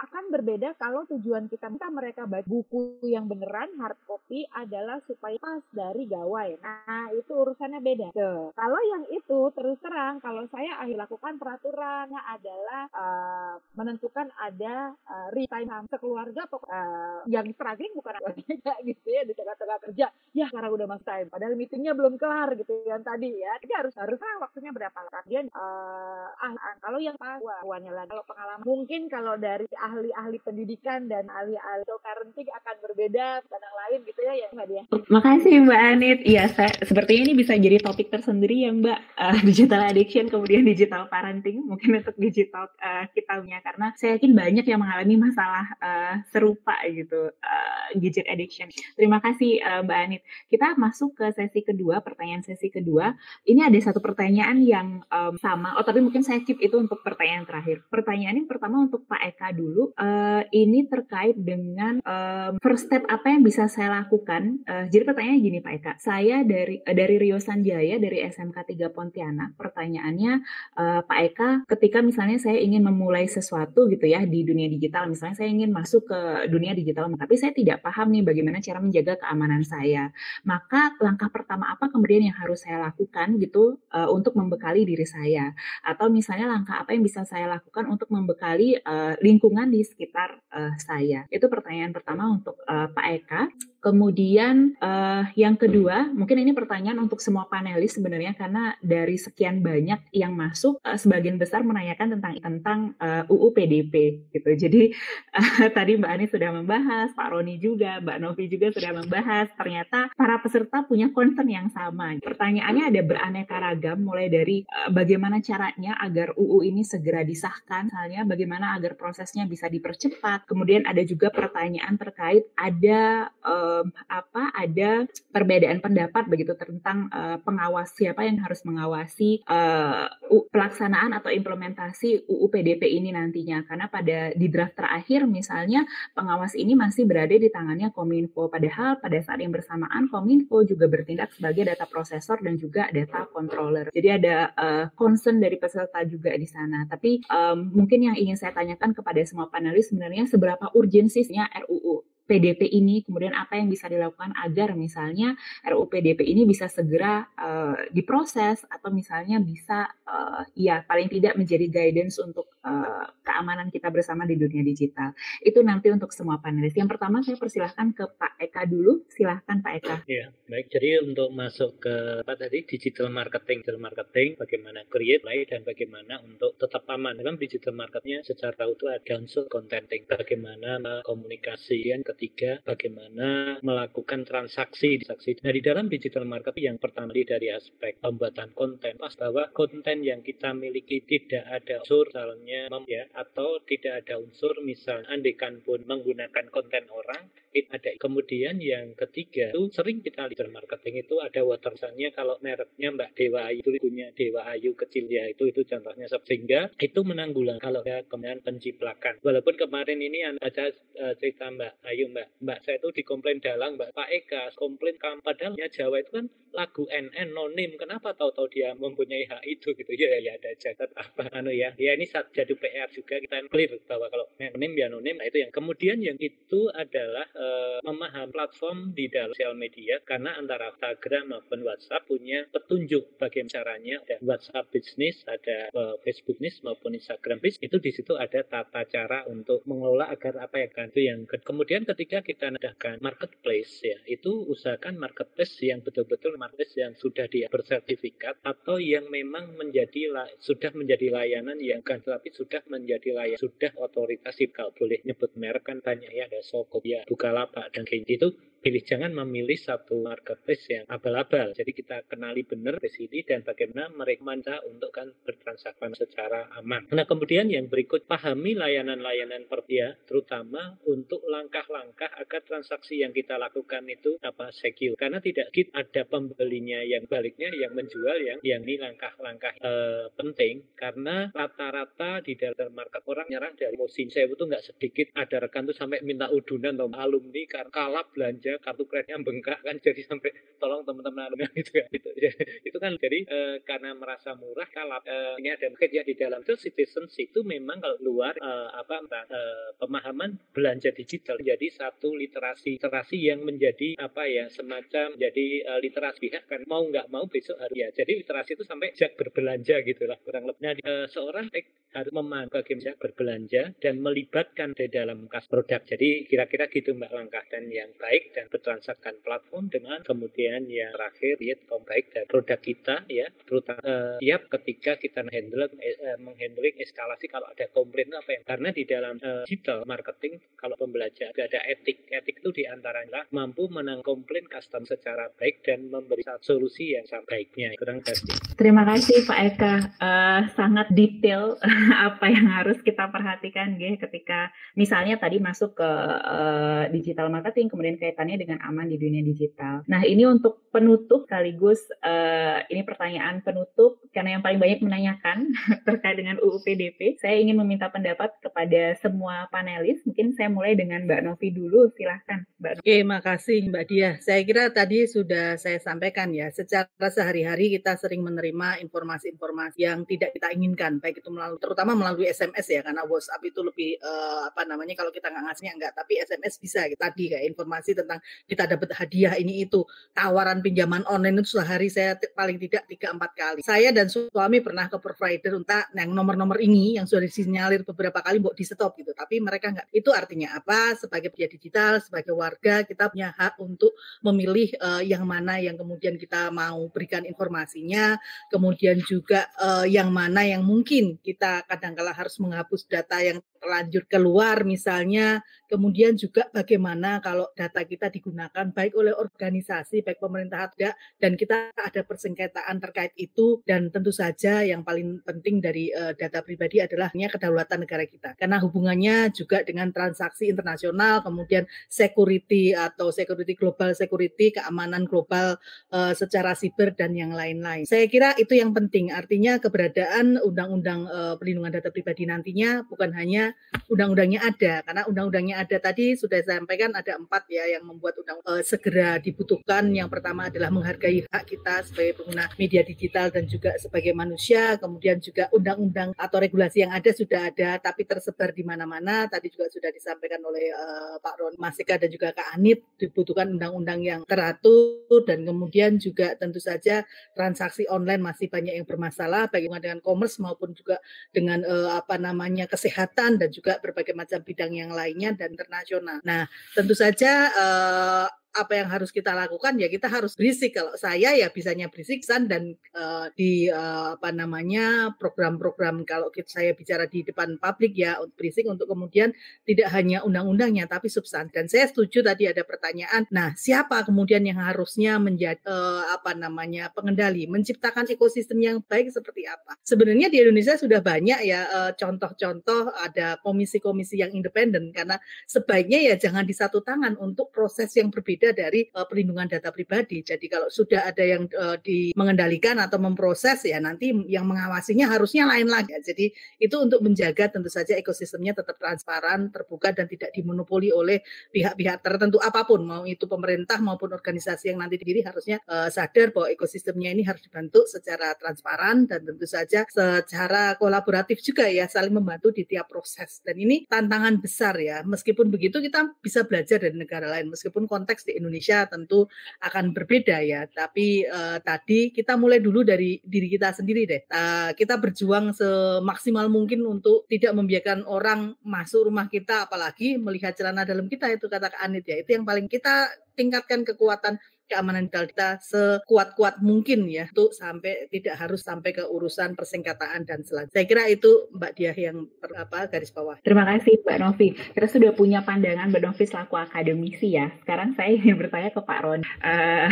akan berbeda kalau tujuan kita minta mereka baca buku yang beneran hard copy adalah supaya pas dari gawai. Nah itu urusannya beda. Tuh. kalau yang itu terus terang kalau saya akhir lakukan peraturannya adalah uh, menentukan ada uh, time sekeluarga uh, yang struggling bukan aja gitu ya di tengah-tengah kerja. Ya sekarang udah mas time. Padahal meetingnya belum kelar gitu yang tadi ya. Jadi harus harus waktunya berapa? Kemudian uh, ah, ah, kalau yang pahuannya lagi. Kalau pengalaman mungkin kalau dari ahli-ahli pendidikan dan ahli-ahli parenting akan berbeda dan yang lain gitu ya ya mbak dia makasih mbak Anit. Iya saya seperti ini bisa jadi topik tersendiri ya mbak. Uh, digital addiction kemudian digital parenting mungkin untuk digital uh, kita punya. Karena saya yakin banyak yang mengalami masalah uh, serupa gitu uh, gadget addiction. Terima kasih uh, mbak Anit. Kita masuk ke sesi kedua pertanyaan sesi kedua. Ini ada satu pertanyaan yang um, sama. Oh tapi mungkin saya keep itu untuk pertanyaan terakhir. Pertanyaan yang pertama untuk Pak Eka dulu uh, ini terkait dengan um, first step apa yang bisa saya lakukan? Uh, jadi pertanyaannya gini Pak Eka. Saya dari uh, dari Rio Sanjaya dari SMK 3 Pontianak pertanyaannya uh, Pak Eka ketika misalnya saya ingin memulai sesuatu gitu ya di dunia digital misalnya saya ingin masuk ke dunia digital tapi saya tidak paham nih bagaimana cara menjaga keamanan saya. Maka langkah pertama apa kemudian yang harus saya lakukan gitu uh, untuk membekali diri saya? Atau misalnya langkah apa yang bisa saya lakukan untuk membekali uh, lingkungan di sekitar uh, saya? Itu pertanyaan pertama untuk uh, Pak Eka Kemudian uh, yang kedua, mungkin ini pertanyaan untuk semua panelis sebenarnya karena dari sekian banyak yang masuk, uh, sebagian besar menanyakan tentang tentang uh, UU PDP gitu. Jadi uh, tadi Mbak Ani sudah membahas, Pak Roni juga, Mbak Novi juga sudah membahas. Ternyata para peserta punya concern yang sama. Pertanyaannya ada beraneka ragam, mulai dari uh, bagaimana caranya agar UU ini segera disahkan, misalnya bagaimana agar prosesnya bisa dipercepat. Kemudian ada juga pertanyaan terkait ada uh, um, apa ada perbedaan pendapat begitu tentang uh, pengawas siapa yang harus mengawasi uh, pelaksanaan atau implementasi UU PDP ini nantinya. Karena pada di draft terakhir misalnya pengawas ini masih berada di tangannya Kominfo. Padahal pada saat yang bersamaan Kominfo juga bertindak sebagai data prosesor dan juga data controller. Jadi ada uh, concern dari peserta juga di sana. Tapi um, mungkin yang ingin saya tanyakan kepada semua panelis sebenarnya seberapa urgensinya RUU PDP ini, kemudian apa yang bisa dilakukan agar misalnya RUU PDP ini bisa segera uh, diproses atau misalnya bisa uh, ya paling tidak menjadi guidance untuk uh, keamanan kita bersama di dunia digital. Itu nanti untuk semua panelis. Yang pertama saya persilahkan ke Pak Eka dulu. Silahkan Pak Eka. Iya, baik. Jadi untuk masuk ke apa tadi digital marketing, digital marketing, bagaimana create, play, dan bagaimana untuk tetap aman. Dalam digital marketnya secara utuh ada unsur contenting, bagaimana komunikasi. Yang ketiga, bagaimana melakukan transaksi. transaksi. Nah, di dalam digital marketing yang pertama dari aspek pembuatan konten, pas bahwa konten yang kita miliki tidak ada unsur misalnya ya atau tidak ada unsur misalnya andekan pun menggunakan konten orang itu ada. Kemudian yang ketiga itu sering kita lihat marketing itu ada watermarknya kalau mereknya Mbak Dewa Ayu itu punya Dewa Ayu kecil ya itu itu contohnya sehingga itu menanggulang kalau ada kemudian penciplakan. Walaupun kemarin ini ada uh, cerita Mbak Ayu Mbak. Mbak saya itu dikomplain dalang Mbak. Pak Eka komplain kam padahal Jawa itu kan lagu NN nonim. Kenapa tahu-tahu dia mempunyai hak itu gitu? Ya ya ada catat apa. Anu ya ya ini jadi PR juga. Kita clear bahwa kalau anonim ya anonim nah itu yang kemudian yang itu adalah uh, memaham platform di dalam sosial media. Karena antara Instagram maupun WhatsApp punya petunjuk bagaimana caranya. Ada WhatsApp bisnis ada uh, Facebook bisnis maupun Instagram bisnis. Itu di situ ada tata cara untuk mengelola agar apa ya kan? Itu yang kemudian ketika kita mengadakan marketplace ya itu usahakan marketplace yang betul-betul marketplace yang sudah dia bersertifikat atau yang memang menjadi sudah menjadi layanan yang kan tapi sudah menjadi layak sudah otoritas kalau boleh nyebut merek kan banyak ya ada Sokoya, Bukalapak dan kayak gitu pilih jangan memilih satu marketplace yang abal-abal. Jadi kita kenali benar di sini dan bagaimana mereka untuk kan bertransaksi secara aman. Nah kemudian yang berikut pahami layanan-layanan perdia terutama untuk langkah-langkah agar transaksi yang kita lakukan itu apa secure. Karena tidak ada pembelinya yang baliknya yang menjual yang yang ini langkah-langkah e, penting karena rata-rata di dalam market orang nyerang dari musim saya itu nggak sedikit ada rekan tuh sampai minta udunan atau alumni karena kalah belanja aja kartu kreditnya bengkak kan. Jadi sampai tolong teman-teman gitu kan. Gitu. Itu kan jadi e, karena merasa murah kalau e, ini ada kerja di dalam itu citizenship itu memang kalau luar e, apa e, pemahaman belanja digital. Jadi satu literasi literasi yang menjadi apa ya semacam jadi e, literasi pihak kan. Mau nggak mau besok harus ya jadi literasi itu sampai jak berbelanja gitulah kurang lebih. Nah e, seorang harus memahami bagaimana berbelanja dan melibatkan di dalam kas produk. Jadi kira-kira gitu mbak langkah dan yang baik dan bertransaksikan platform dengan kemudian yang terakhir lihat baik dan produk kita ya. Terutama uh, siap ketika kita menghandle uh, menghandling eskalasi kalau ada komplain apa yang karena di dalam uh, digital marketing kalau pembelajar ada etik etik itu di antaranya mampu menang komplain custom secara baik dan memberi solusi yang baiknya. Kurang kasih terima kasih Pak Eka. Uh, sangat detail apa yang harus kita perhatikan gitu ketika misalnya tadi masuk ke uh, digital marketing kemudian kaitannya kaitannya dengan aman di dunia digital. Nah ini untuk penutup sekaligus uh, ini pertanyaan penutup karena yang paling banyak menanyakan terkait dengan UU PDP. Saya ingin meminta pendapat kepada semua panelis. Mungkin saya mulai dengan Mbak Novi dulu. Silahkan Mbak Novi. Oke, makasih Mbak Dia. Saya kira tadi sudah saya sampaikan ya. Secara sehari-hari kita sering menerima informasi-informasi yang tidak kita inginkan, baik itu melalui terutama melalui SMS ya, karena WhatsApp itu lebih uh, apa namanya kalau kita nggak ngasihnya enggak, tapi SMS bisa. Tadi kayak informasi tentang kita dapat hadiah ini itu. Tawaran pinjaman online itu sehari saya paling tidak tiga empat kali. Saya dan suami pernah ke provider untuk yang nomor-nomor ini yang sudah disinyalir beberapa kali buat di stop gitu. Tapi mereka nggak. Itu artinya apa? Sebagai pria digital sebagai warga kita punya hak untuk memilih uh, yang mana yang kemudian kita mau berikan informasinya. Kemudian juga uh, yang mana yang mungkin kita kadang-kala harus menghapus data yang terlanjur keluar misalnya. Kemudian juga bagaimana kalau data kita digunakan baik oleh organisasi, baik pemerintah ada, dan kita ada persengketaan terkait itu. Dan tentu saja yang paling penting dari uh, data pribadi adalah kedaulatan negara kita. Karena hubungannya juga dengan transaksi internasional, kemudian security atau security global security, keamanan global uh, secara siber dan yang lain-lain. Saya kira itu yang penting. Artinya keberadaan undang-undang uh, perlindungan data pribadi nantinya bukan hanya undang-undangnya ada karena undang-undangnya ada tadi sudah saya sampaikan ada empat ya yang membuat undang uh, segera dibutuhkan. Yang pertama adalah menghargai hak kita sebagai pengguna media digital dan juga sebagai manusia. Kemudian juga undang-undang atau regulasi yang ada sudah ada tapi tersebar di mana-mana. Tadi juga sudah disampaikan oleh uh, Pak Ron Masika dan juga Kak Anit dibutuhkan undang-undang yang teratur. Dan kemudian juga tentu saja transaksi online masih banyak yang bermasalah baik dengan commerce maupun juga dengan uh, apa namanya kesehatan dan juga berbagai macam bidang yang lainnya dan internasional. Nah, tentu saja uh, uh, apa yang harus kita lakukan ya kita harus berisik. Kalau saya ya bisanya berisiksan dan uh, di uh, apa namanya program-program kalau kita, saya bicara di depan publik ya berisik untuk kemudian tidak hanya undang-undangnya tapi substansi. Dan saya setuju tadi ada pertanyaan nah siapa kemudian yang harusnya menjadi uh, apa namanya pengendali menciptakan ekosistem yang baik seperti apa? Sebenarnya di Indonesia sudah banyak ya contoh-contoh uh, ada komisi-komisi yang independen karena sebaiknya ya jangan di satu tangan untuk proses yang berbeda berbeda dari uh, perlindungan data pribadi. Jadi kalau sudah ada yang uh, di mengendalikan atau memproses ya nanti yang mengawasinya harusnya lain lagi. Jadi itu untuk menjaga tentu saja ekosistemnya tetap transparan, terbuka dan tidak dimonopoli oleh pihak-pihak tertentu apa pun, mau itu pemerintah maupun organisasi yang nanti diri harusnya uh, sadar bahwa ekosistemnya ini harus dibentuk secara transparan dan tentu saja secara kolaboratif juga ya saling membantu di tiap proses. Dan ini tantangan besar ya. Meskipun begitu kita bisa belajar dari negara lain meskipun konteks Indonesia tentu akan berbeda ya. Tapi uh, tadi kita mulai dulu dari diri kita sendiri deh. Uh, kita berjuang semaksimal mungkin untuk tidak membiarkan orang masuk rumah kita, apalagi melihat celana dalam kita itu kata Anit ya. Itu yang paling kita tingkatkan kekuatan keamanan kita sekuat-kuat mungkin ya untuk sampai tidak harus sampai ke urusan persingkataan dan selanjutnya. Saya kira itu Mbak Diah yang per, apa garis bawah. Terima kasih Mbak Novi. Kita sudah punya pandangan Mbak Novi selaku akademisi ya. Sekarang saya ingin bertanya ke Pak Ron uh,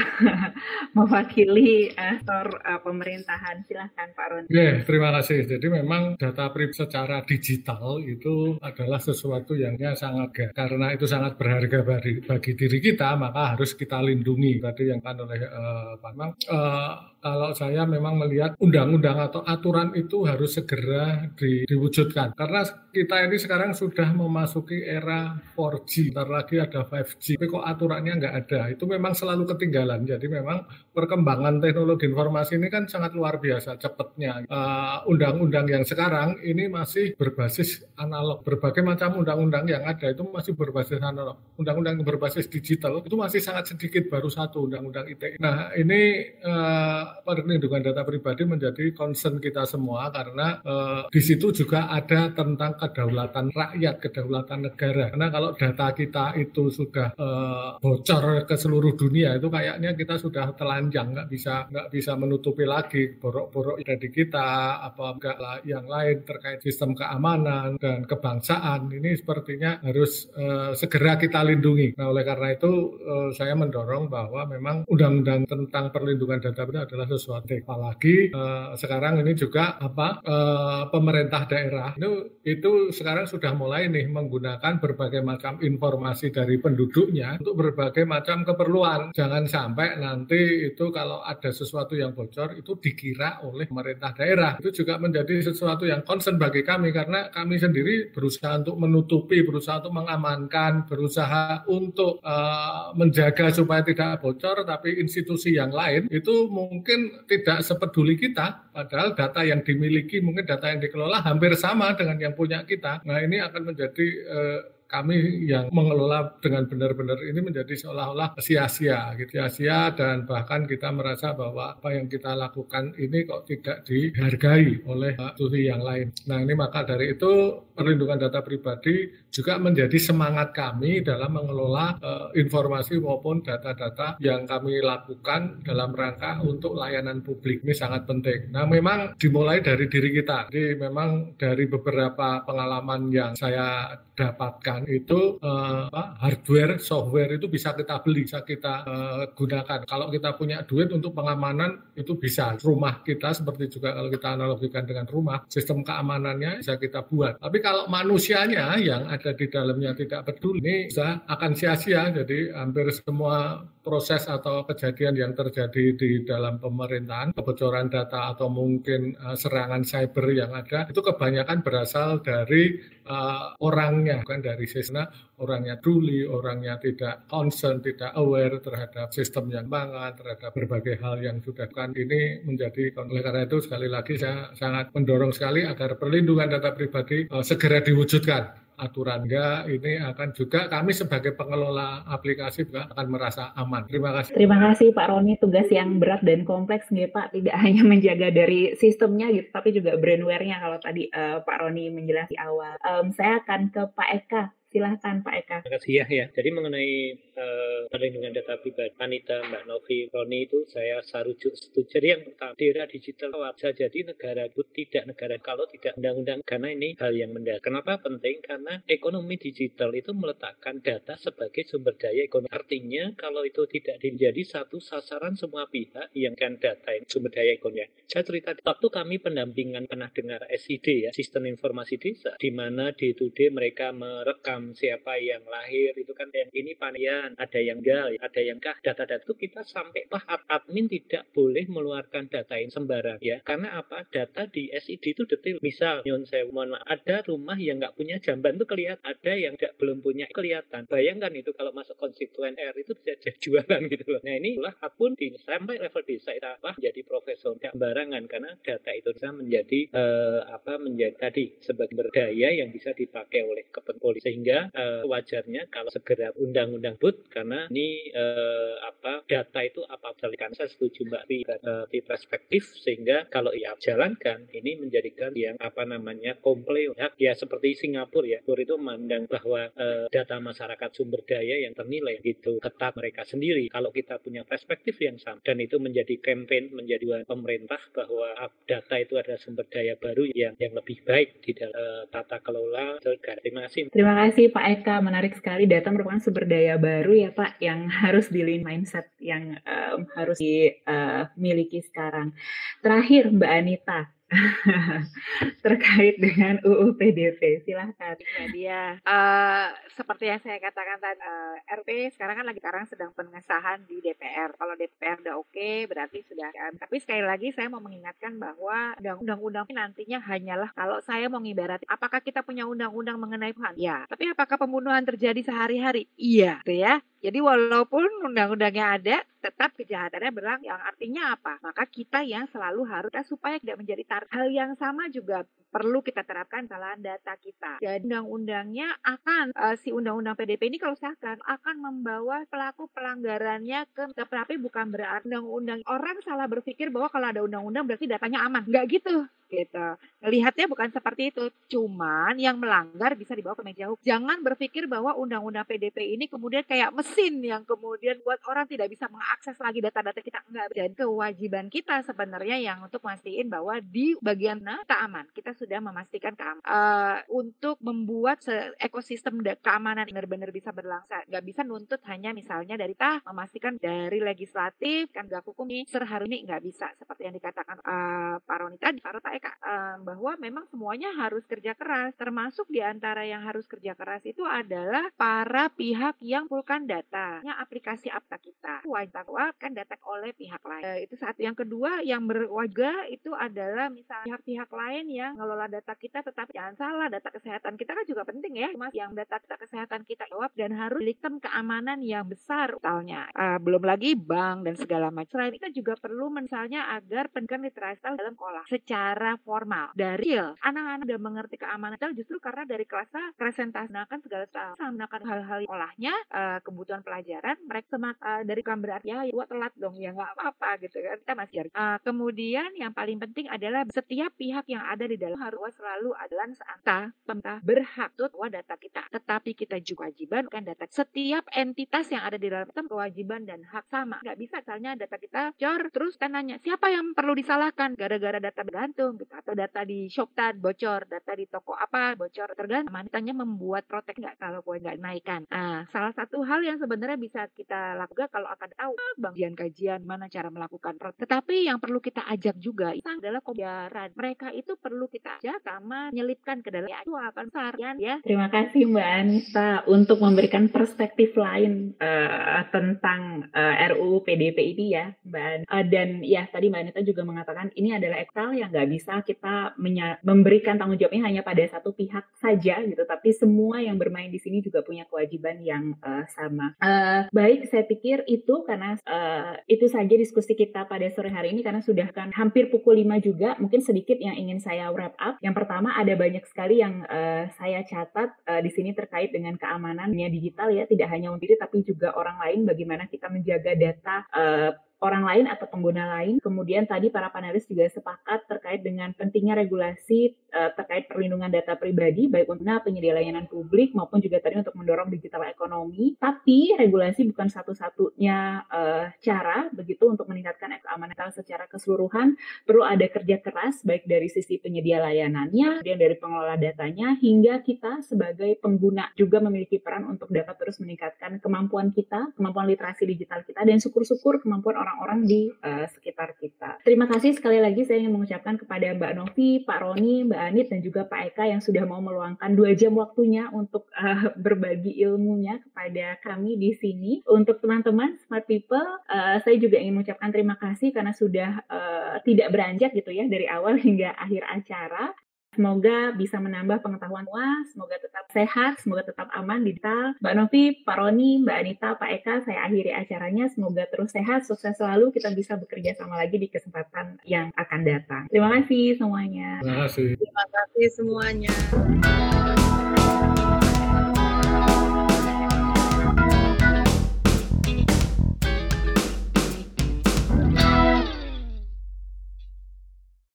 mewakili uh, uh, pemerintahan. Silahkan Pak Ron. Ya, terima kasih. Jadi memang data pribadi secara digital itu adalah sesuatu yang sangat karena itu sangat berharga bagi, bagi diri kita maka harus kita lindungi tadi yang kan oleh uh, Pak Mang, uh, kalau saya memang melihat undang-undang atau aturan itu harus segera di, diwujudkan. Karena kita ini sekarang sudah memasuki era 4G, ntar lagi ada 5G, tapi kok aturannya nggak ada. Itu memang selalu ketinggalan. Jadi memang perkembangan teknologi informasi ini kan sangat luar biasa cepatnya. Uh, undang-undang yang sekarang ini masih berbasis analog. Berbagai macam undang-undang yang ada itu masih berbasis analog. Undang-undang berbasis digital itu masih sangat sedikit, baru satu undang-undang ITE. Nah ini uh, perlindungan data pribadi menjadi concern kita semua karena uh, di situ juga ada tentang kedaulatan rakyat, kedaulatan negara. Karena kalau data kita itu sudah uh, bocor ke seluruh dunia itu kayaknya kita sudah telanjang, nggak bisa nggak bisa menutupi lagi borok-borok dari kita apa enggak yang lain terkait sistem keamanan dan kebangsaan ini sepertinya harus uh, segera kita lindungi. Nah oleh karena itu uh, saya mendorong bahwa memang undang-undang tentang perlindungan data pribadi adalah sesuatu. Apalagi uh, sekarang ini juga apa uh, pemerintah daerah itu itu sekarang sudah mulai nih menggunakan berbagai macam informasi dari penduduknya untuk berbagai macam keperluan. Jangan sampai nanti itu kalau ada sesuatu yang bocor itu dikira oleh pemerintah daerah. Itu juga menjadi sesuatu yang concern bagi kami karena kami sendiri berusaha untuk menutupi, berusaha untuk mengamankan, berusaha untuk uh, menjaga supaya tidak tapi institusi yang lain itu mungkin tidak sepeduli kita, padahal data yang dimiliki, mungkin data yang dikelola hampir sama dengan yang punya kita. Nah ini akan menjadi eh, kami yang mengelola dengan benar-benar ini menjadi seolah-olah sia-sia gitu sia-sia dan bahkan kita merasa bahwa apa yang kita lakukan ini kok tidak dihargai oleh institusi yang lain. Nah ini maka dari itu perlindungan data pribadi juga menjadi semangat kami dalam mengelola uh, informasi maupun data-data yang kami lakukan dalam rangka untuk layanan publik ini sangat penting. Nah memang dimulai dari diri kita. Jadi memang dari beberapa pengalaman yang saya dapatkan itu uh, hardware, software itu bisa kita beli, bisa kita uh, gunakan. Kalau kita punya duit untuk pengamanan itu bisa. Rumah kita seperti juga kalau kita analogikan dengan rumah, sistem keamanannya bisa kita buat. Tapi kalau manusianya yang ada di dalamnya tidak peduli, bisa akan sia-sia. Jadi hampir semua proses atau kejadian yang terjadi di dalam pemerintahan, kebocoran data atau mungkin uh, serangan cyber yang ada, itu kebanyakan berasal dari uh, orangnya, bukan dari sistem orangnya duli, orangnya tidak concern, tidak aware terhadap sistem yang banget, terhadap berbagai hal yang sudah kan ini menjadi oleh karena itu sekali lagi saya sangat mendorong sekali agar perlindungan data pribadi uh, segera diwujudkan aturan enggak ini akan juga kami sebagai pengelola aplikasi juga akan merasa aman. Terima kasih. Terima kasih Pak Roni tugas yang berat dan kompleks nih Pak tidak hanya menjaga dari sistemnya gitu tapi juga brandware-nya kalau tadi uh, Pak Roni menjelaskan awal. Um, saya akan ke Pak Eka Silahkan Pak Eka. Terima kasih ya. ya. Jadi mengenai uh, perlindungan data pribadi, Anita, Mbak Novi, Roni itu saya sarujuk setuju. Jadi yang pertama, di era digital bisa jadi negara itu tidak negara kalau tidak undang-undang karena ini hal yang mendasar. Kenapa penting? Karena ekonomi digital itu meletakkan data sebagai sumber daya ekonomi. Artinya kalau itu tidak menjadi satu sasaran semua pihak yang kan data yang sumber daya ekonomi. Saya cerita waktu kami pendampingan pernah dengar SID ya, Sistem Informasi Desa, di mana D2D mereka merekam siapa yang lahir itu kan. Yang ini panian ada yang gal ada yang kah. Data-data itu kita sampai pak admin tidak boleh mengeluarkan data yang sembarang ya. Karena apa? Data di SID itu detail. Misal nyon saya mohon ada rumah yang nggak punya jamban itu kelihatan ada yang nggak belum punya kelihatan. Bayangkan itu kalau masuk konstituen R itu bisa jadi jualan gitu loh. Nah ini lah akun di sampai level desa itu apa? Jadi profesor nggak sembarangan karena data itu bisa menjadi uh, apa menjadi tadi sebagai berdaya yang bisa dipakai oleh kepolisian sehingga sehingga uh, wajarnya kalau segera undang-undang but karena ini uh, apa data itu apa kan saya setuju Mbak di, uh, perspektif sehingga kalau ya jalankan ini menjadikan yang apa namanya komplain. Ya, ya seperti Singapura ya Singapura itu memandang bahwa uh, data masyarakat sumber daya yang ternilai gitu ketat mereka sendiri. Kalau kita punya perspektif yang sama dan itu menjadi campaign menjadi pemerintah bahwa data itu adalah sumber daya baru yang yang lebih baik di dalam uh, tata kelola terima kasih terima kasih kasih Pak Eka, menarik sekali. Data merupakan sumber daya baru ya Pak, yang harus di mindset yang um, harus dimiliki uh, sekarang. Terakhir Mbak Anita, terkait dengan UU PDP. Silahkan. Dia uh, seperti yang saya katakan tadi, uh, eh, RP sekarang kan lagi sekarang sedang pengesahan di DPR. Kalau DPR udah oke, okay, berarti sudah. Um, tapi sekali lagi saya mau mengingatkan bahwa undang-undang nantinya hanyalah kalau saya mau ngibarat, apakah kita punya undang-undang mengenai Tuhan? Ya. Tapi apakah pembunuhan terjadi sehari-hari? Iya, gitu ya. Jadi walaupun undang-undangnya ada, tetap kejahatannya berlang yang artinya apa? Maka kita yang selalu harus supaya tidak menjadi target. Hal yang sama juga perlu kita terapkan dalam data kita. Jadi undang-undangnya akan uh, si undang-undang PDP ini kalau sahkan akan membawa pelaku pelanggarannya ke tapi bukan berarti undang-undang orang salah berpikir bahwa kalau ada undang-undang berarti datanya aman. Enggak gitu gitu. Lihatnya bukan seperti itu. Cuman yang melanggar bisa dibawa ke meja hukum. Jangan berpikir bahwa undang-undang PDP ini kemudian kayak mesin yang kemudian buat orang tidak bisa mengakses lagi data-data kita enggak. Dan kewajiban kita sebenarnya yang untuk mastiin bahwa di bagian nah, keaman kita sudah memastikan keamanan uh, untuk membuat ekosistem keamanan benar-benar bisa berlangsung. Gak bisa nuntut hanya misalnya dari tah memastikan dari legislatif kan gak hukum serhari ini nggak bisa seperti yang dikatakan uh, Pak Roni tadi. Pak Roni uh, bahwa memang semuanya harus kerja keras. Termasuk di antara yang harus kerja keras itu adalah para pihak yang pulkan data. aplikasi apta kita wajib kan data oleh pihak lain. Uh, itu satu. Yang kedua yang berwajib itu adalah misalnya pihak-pihak lain yang ngelola data kita tetapi jangan salah data kesehatan kita kan juga penting ya. Mas yang data, data kesehatan kita jawab dan harus sistem keamanan yang besar misalnya. Uh, belum lagi bank dan segala macam. Selain itu juga perlu misalnya agar pendidikan literasi dalam sekolah secara secara formal. Dari anak-anak udah mengerti keamanan itu justru karena dari kelasnya presentasikan segala sesuatu menggunakan hal-hal olahnya uh, kebutuhan pelajaran mereka semak uh, dari kan berarti ya gua telat dong ya nggak apa-apa gitu kan. Kita masih uh, kemudian yang paling penting adalah setiap pihak yang ada di dalam harus selalu adalah seanta pemerintah berhak bahwa data kita. Tetapi kita juga kewajiban kan data. Setiap entitas yang ada di dalam itu kewajiban dan hak sama. Nggak bisa misalnya data kita cor terus kita nanya siapa yang perlu disalahkan? Gara-gara data bergantung gitu. Atau data di Shoptan bocor, data di toko apa bocor. Tergantung manitanya membuat protek nggak kalau gue nggak naikkan. Nah, salah satu hal yang sebenarnya bisa kita lakukan kalau akan tahu kajian-kajian mana cara melakukan tetapi yang perlu kita ajak juga itu adalah kebiaran mereka itu perlu kita ajak sama menyelipkan ke dalam itu akan sarian ya. Terima kasih Mbak Anissa untuk memberikan perspektif lain uh, tentang uh, eh, RUU PDP ini ya Mbak uh, dan ya tadi Mbak Anissa juga mengatakan ini adalah Excel yang nggak bisa kita memberikan tanggung jawabnya hanya pada satu pihak saja gitu tapi semua yang bermain di sini juga punya kewajiban yang uh, sama uh, baik saya pikir itu karena uh, itu saja diskusi kita pada sore hari ini karena sudah kan hampir pukul 5 juga. Mungkin sedikit yang ingin saya wrap up. Yang pertama ada banyak sekali yang uh, saya catat uh, di sini terkait dengan keamanan dunia digital ya, tidak hanya diri tapi juga orang lain bagaimana kita menjaga data uh, orang lain atau pengguna lain. Kemudian tadi para panelis juga sepakat terkait dengan pentingnya regulasi uh, terkait perlindungan data pribadi baik untuk penyedia layanan publik maupun juga tadi untuk mendorong digital ekonomi. Tapi regulasi bukan satu-satunya uh, cara begitu untuk meningkatkan keamanan secara keseluruhan. Perlu ada kerja keras baik dari sisi penyedia layanannya, kemudian dari pengelola datanya hingga kita sebagai pengguna juga memiliki peran untuk dapat terus meningkatkan kemampuan kita, kemampuan literasi digital kita dan syukur-syukur kemampuan orang orang-orang di uh, sekitar kita. Terima kasih sekali lagi saya ingin mengucapkan kepada Mbak Novi, Pak Roni, Mbak Anit, dan juga Pak Eka yang sudah mau meluangkan dua jam waktunya untuk uh, berbagi ilmunya kepada kami di sini. Untuk teman-teman Smart People, uh, saya juga ingin mengucapkan terima kasih karena sudah uh, tidak beranjak gitu ya dari awal hingga akhir acara. Semoga bisa menambah pengetahuan semua, semoga tetap sehat, semoga tetap aman di digital. Mbak Novi, Pak Roni, Mbak Anita, Pak Eka, saya akhiri acaranya. Semoga terus sehat, sukses selalu. Kita bisa bekerja sama lagi di kesempatan yang akan datang. Terima kasih semuanya. Terima kasih. Terima kasih semuanya.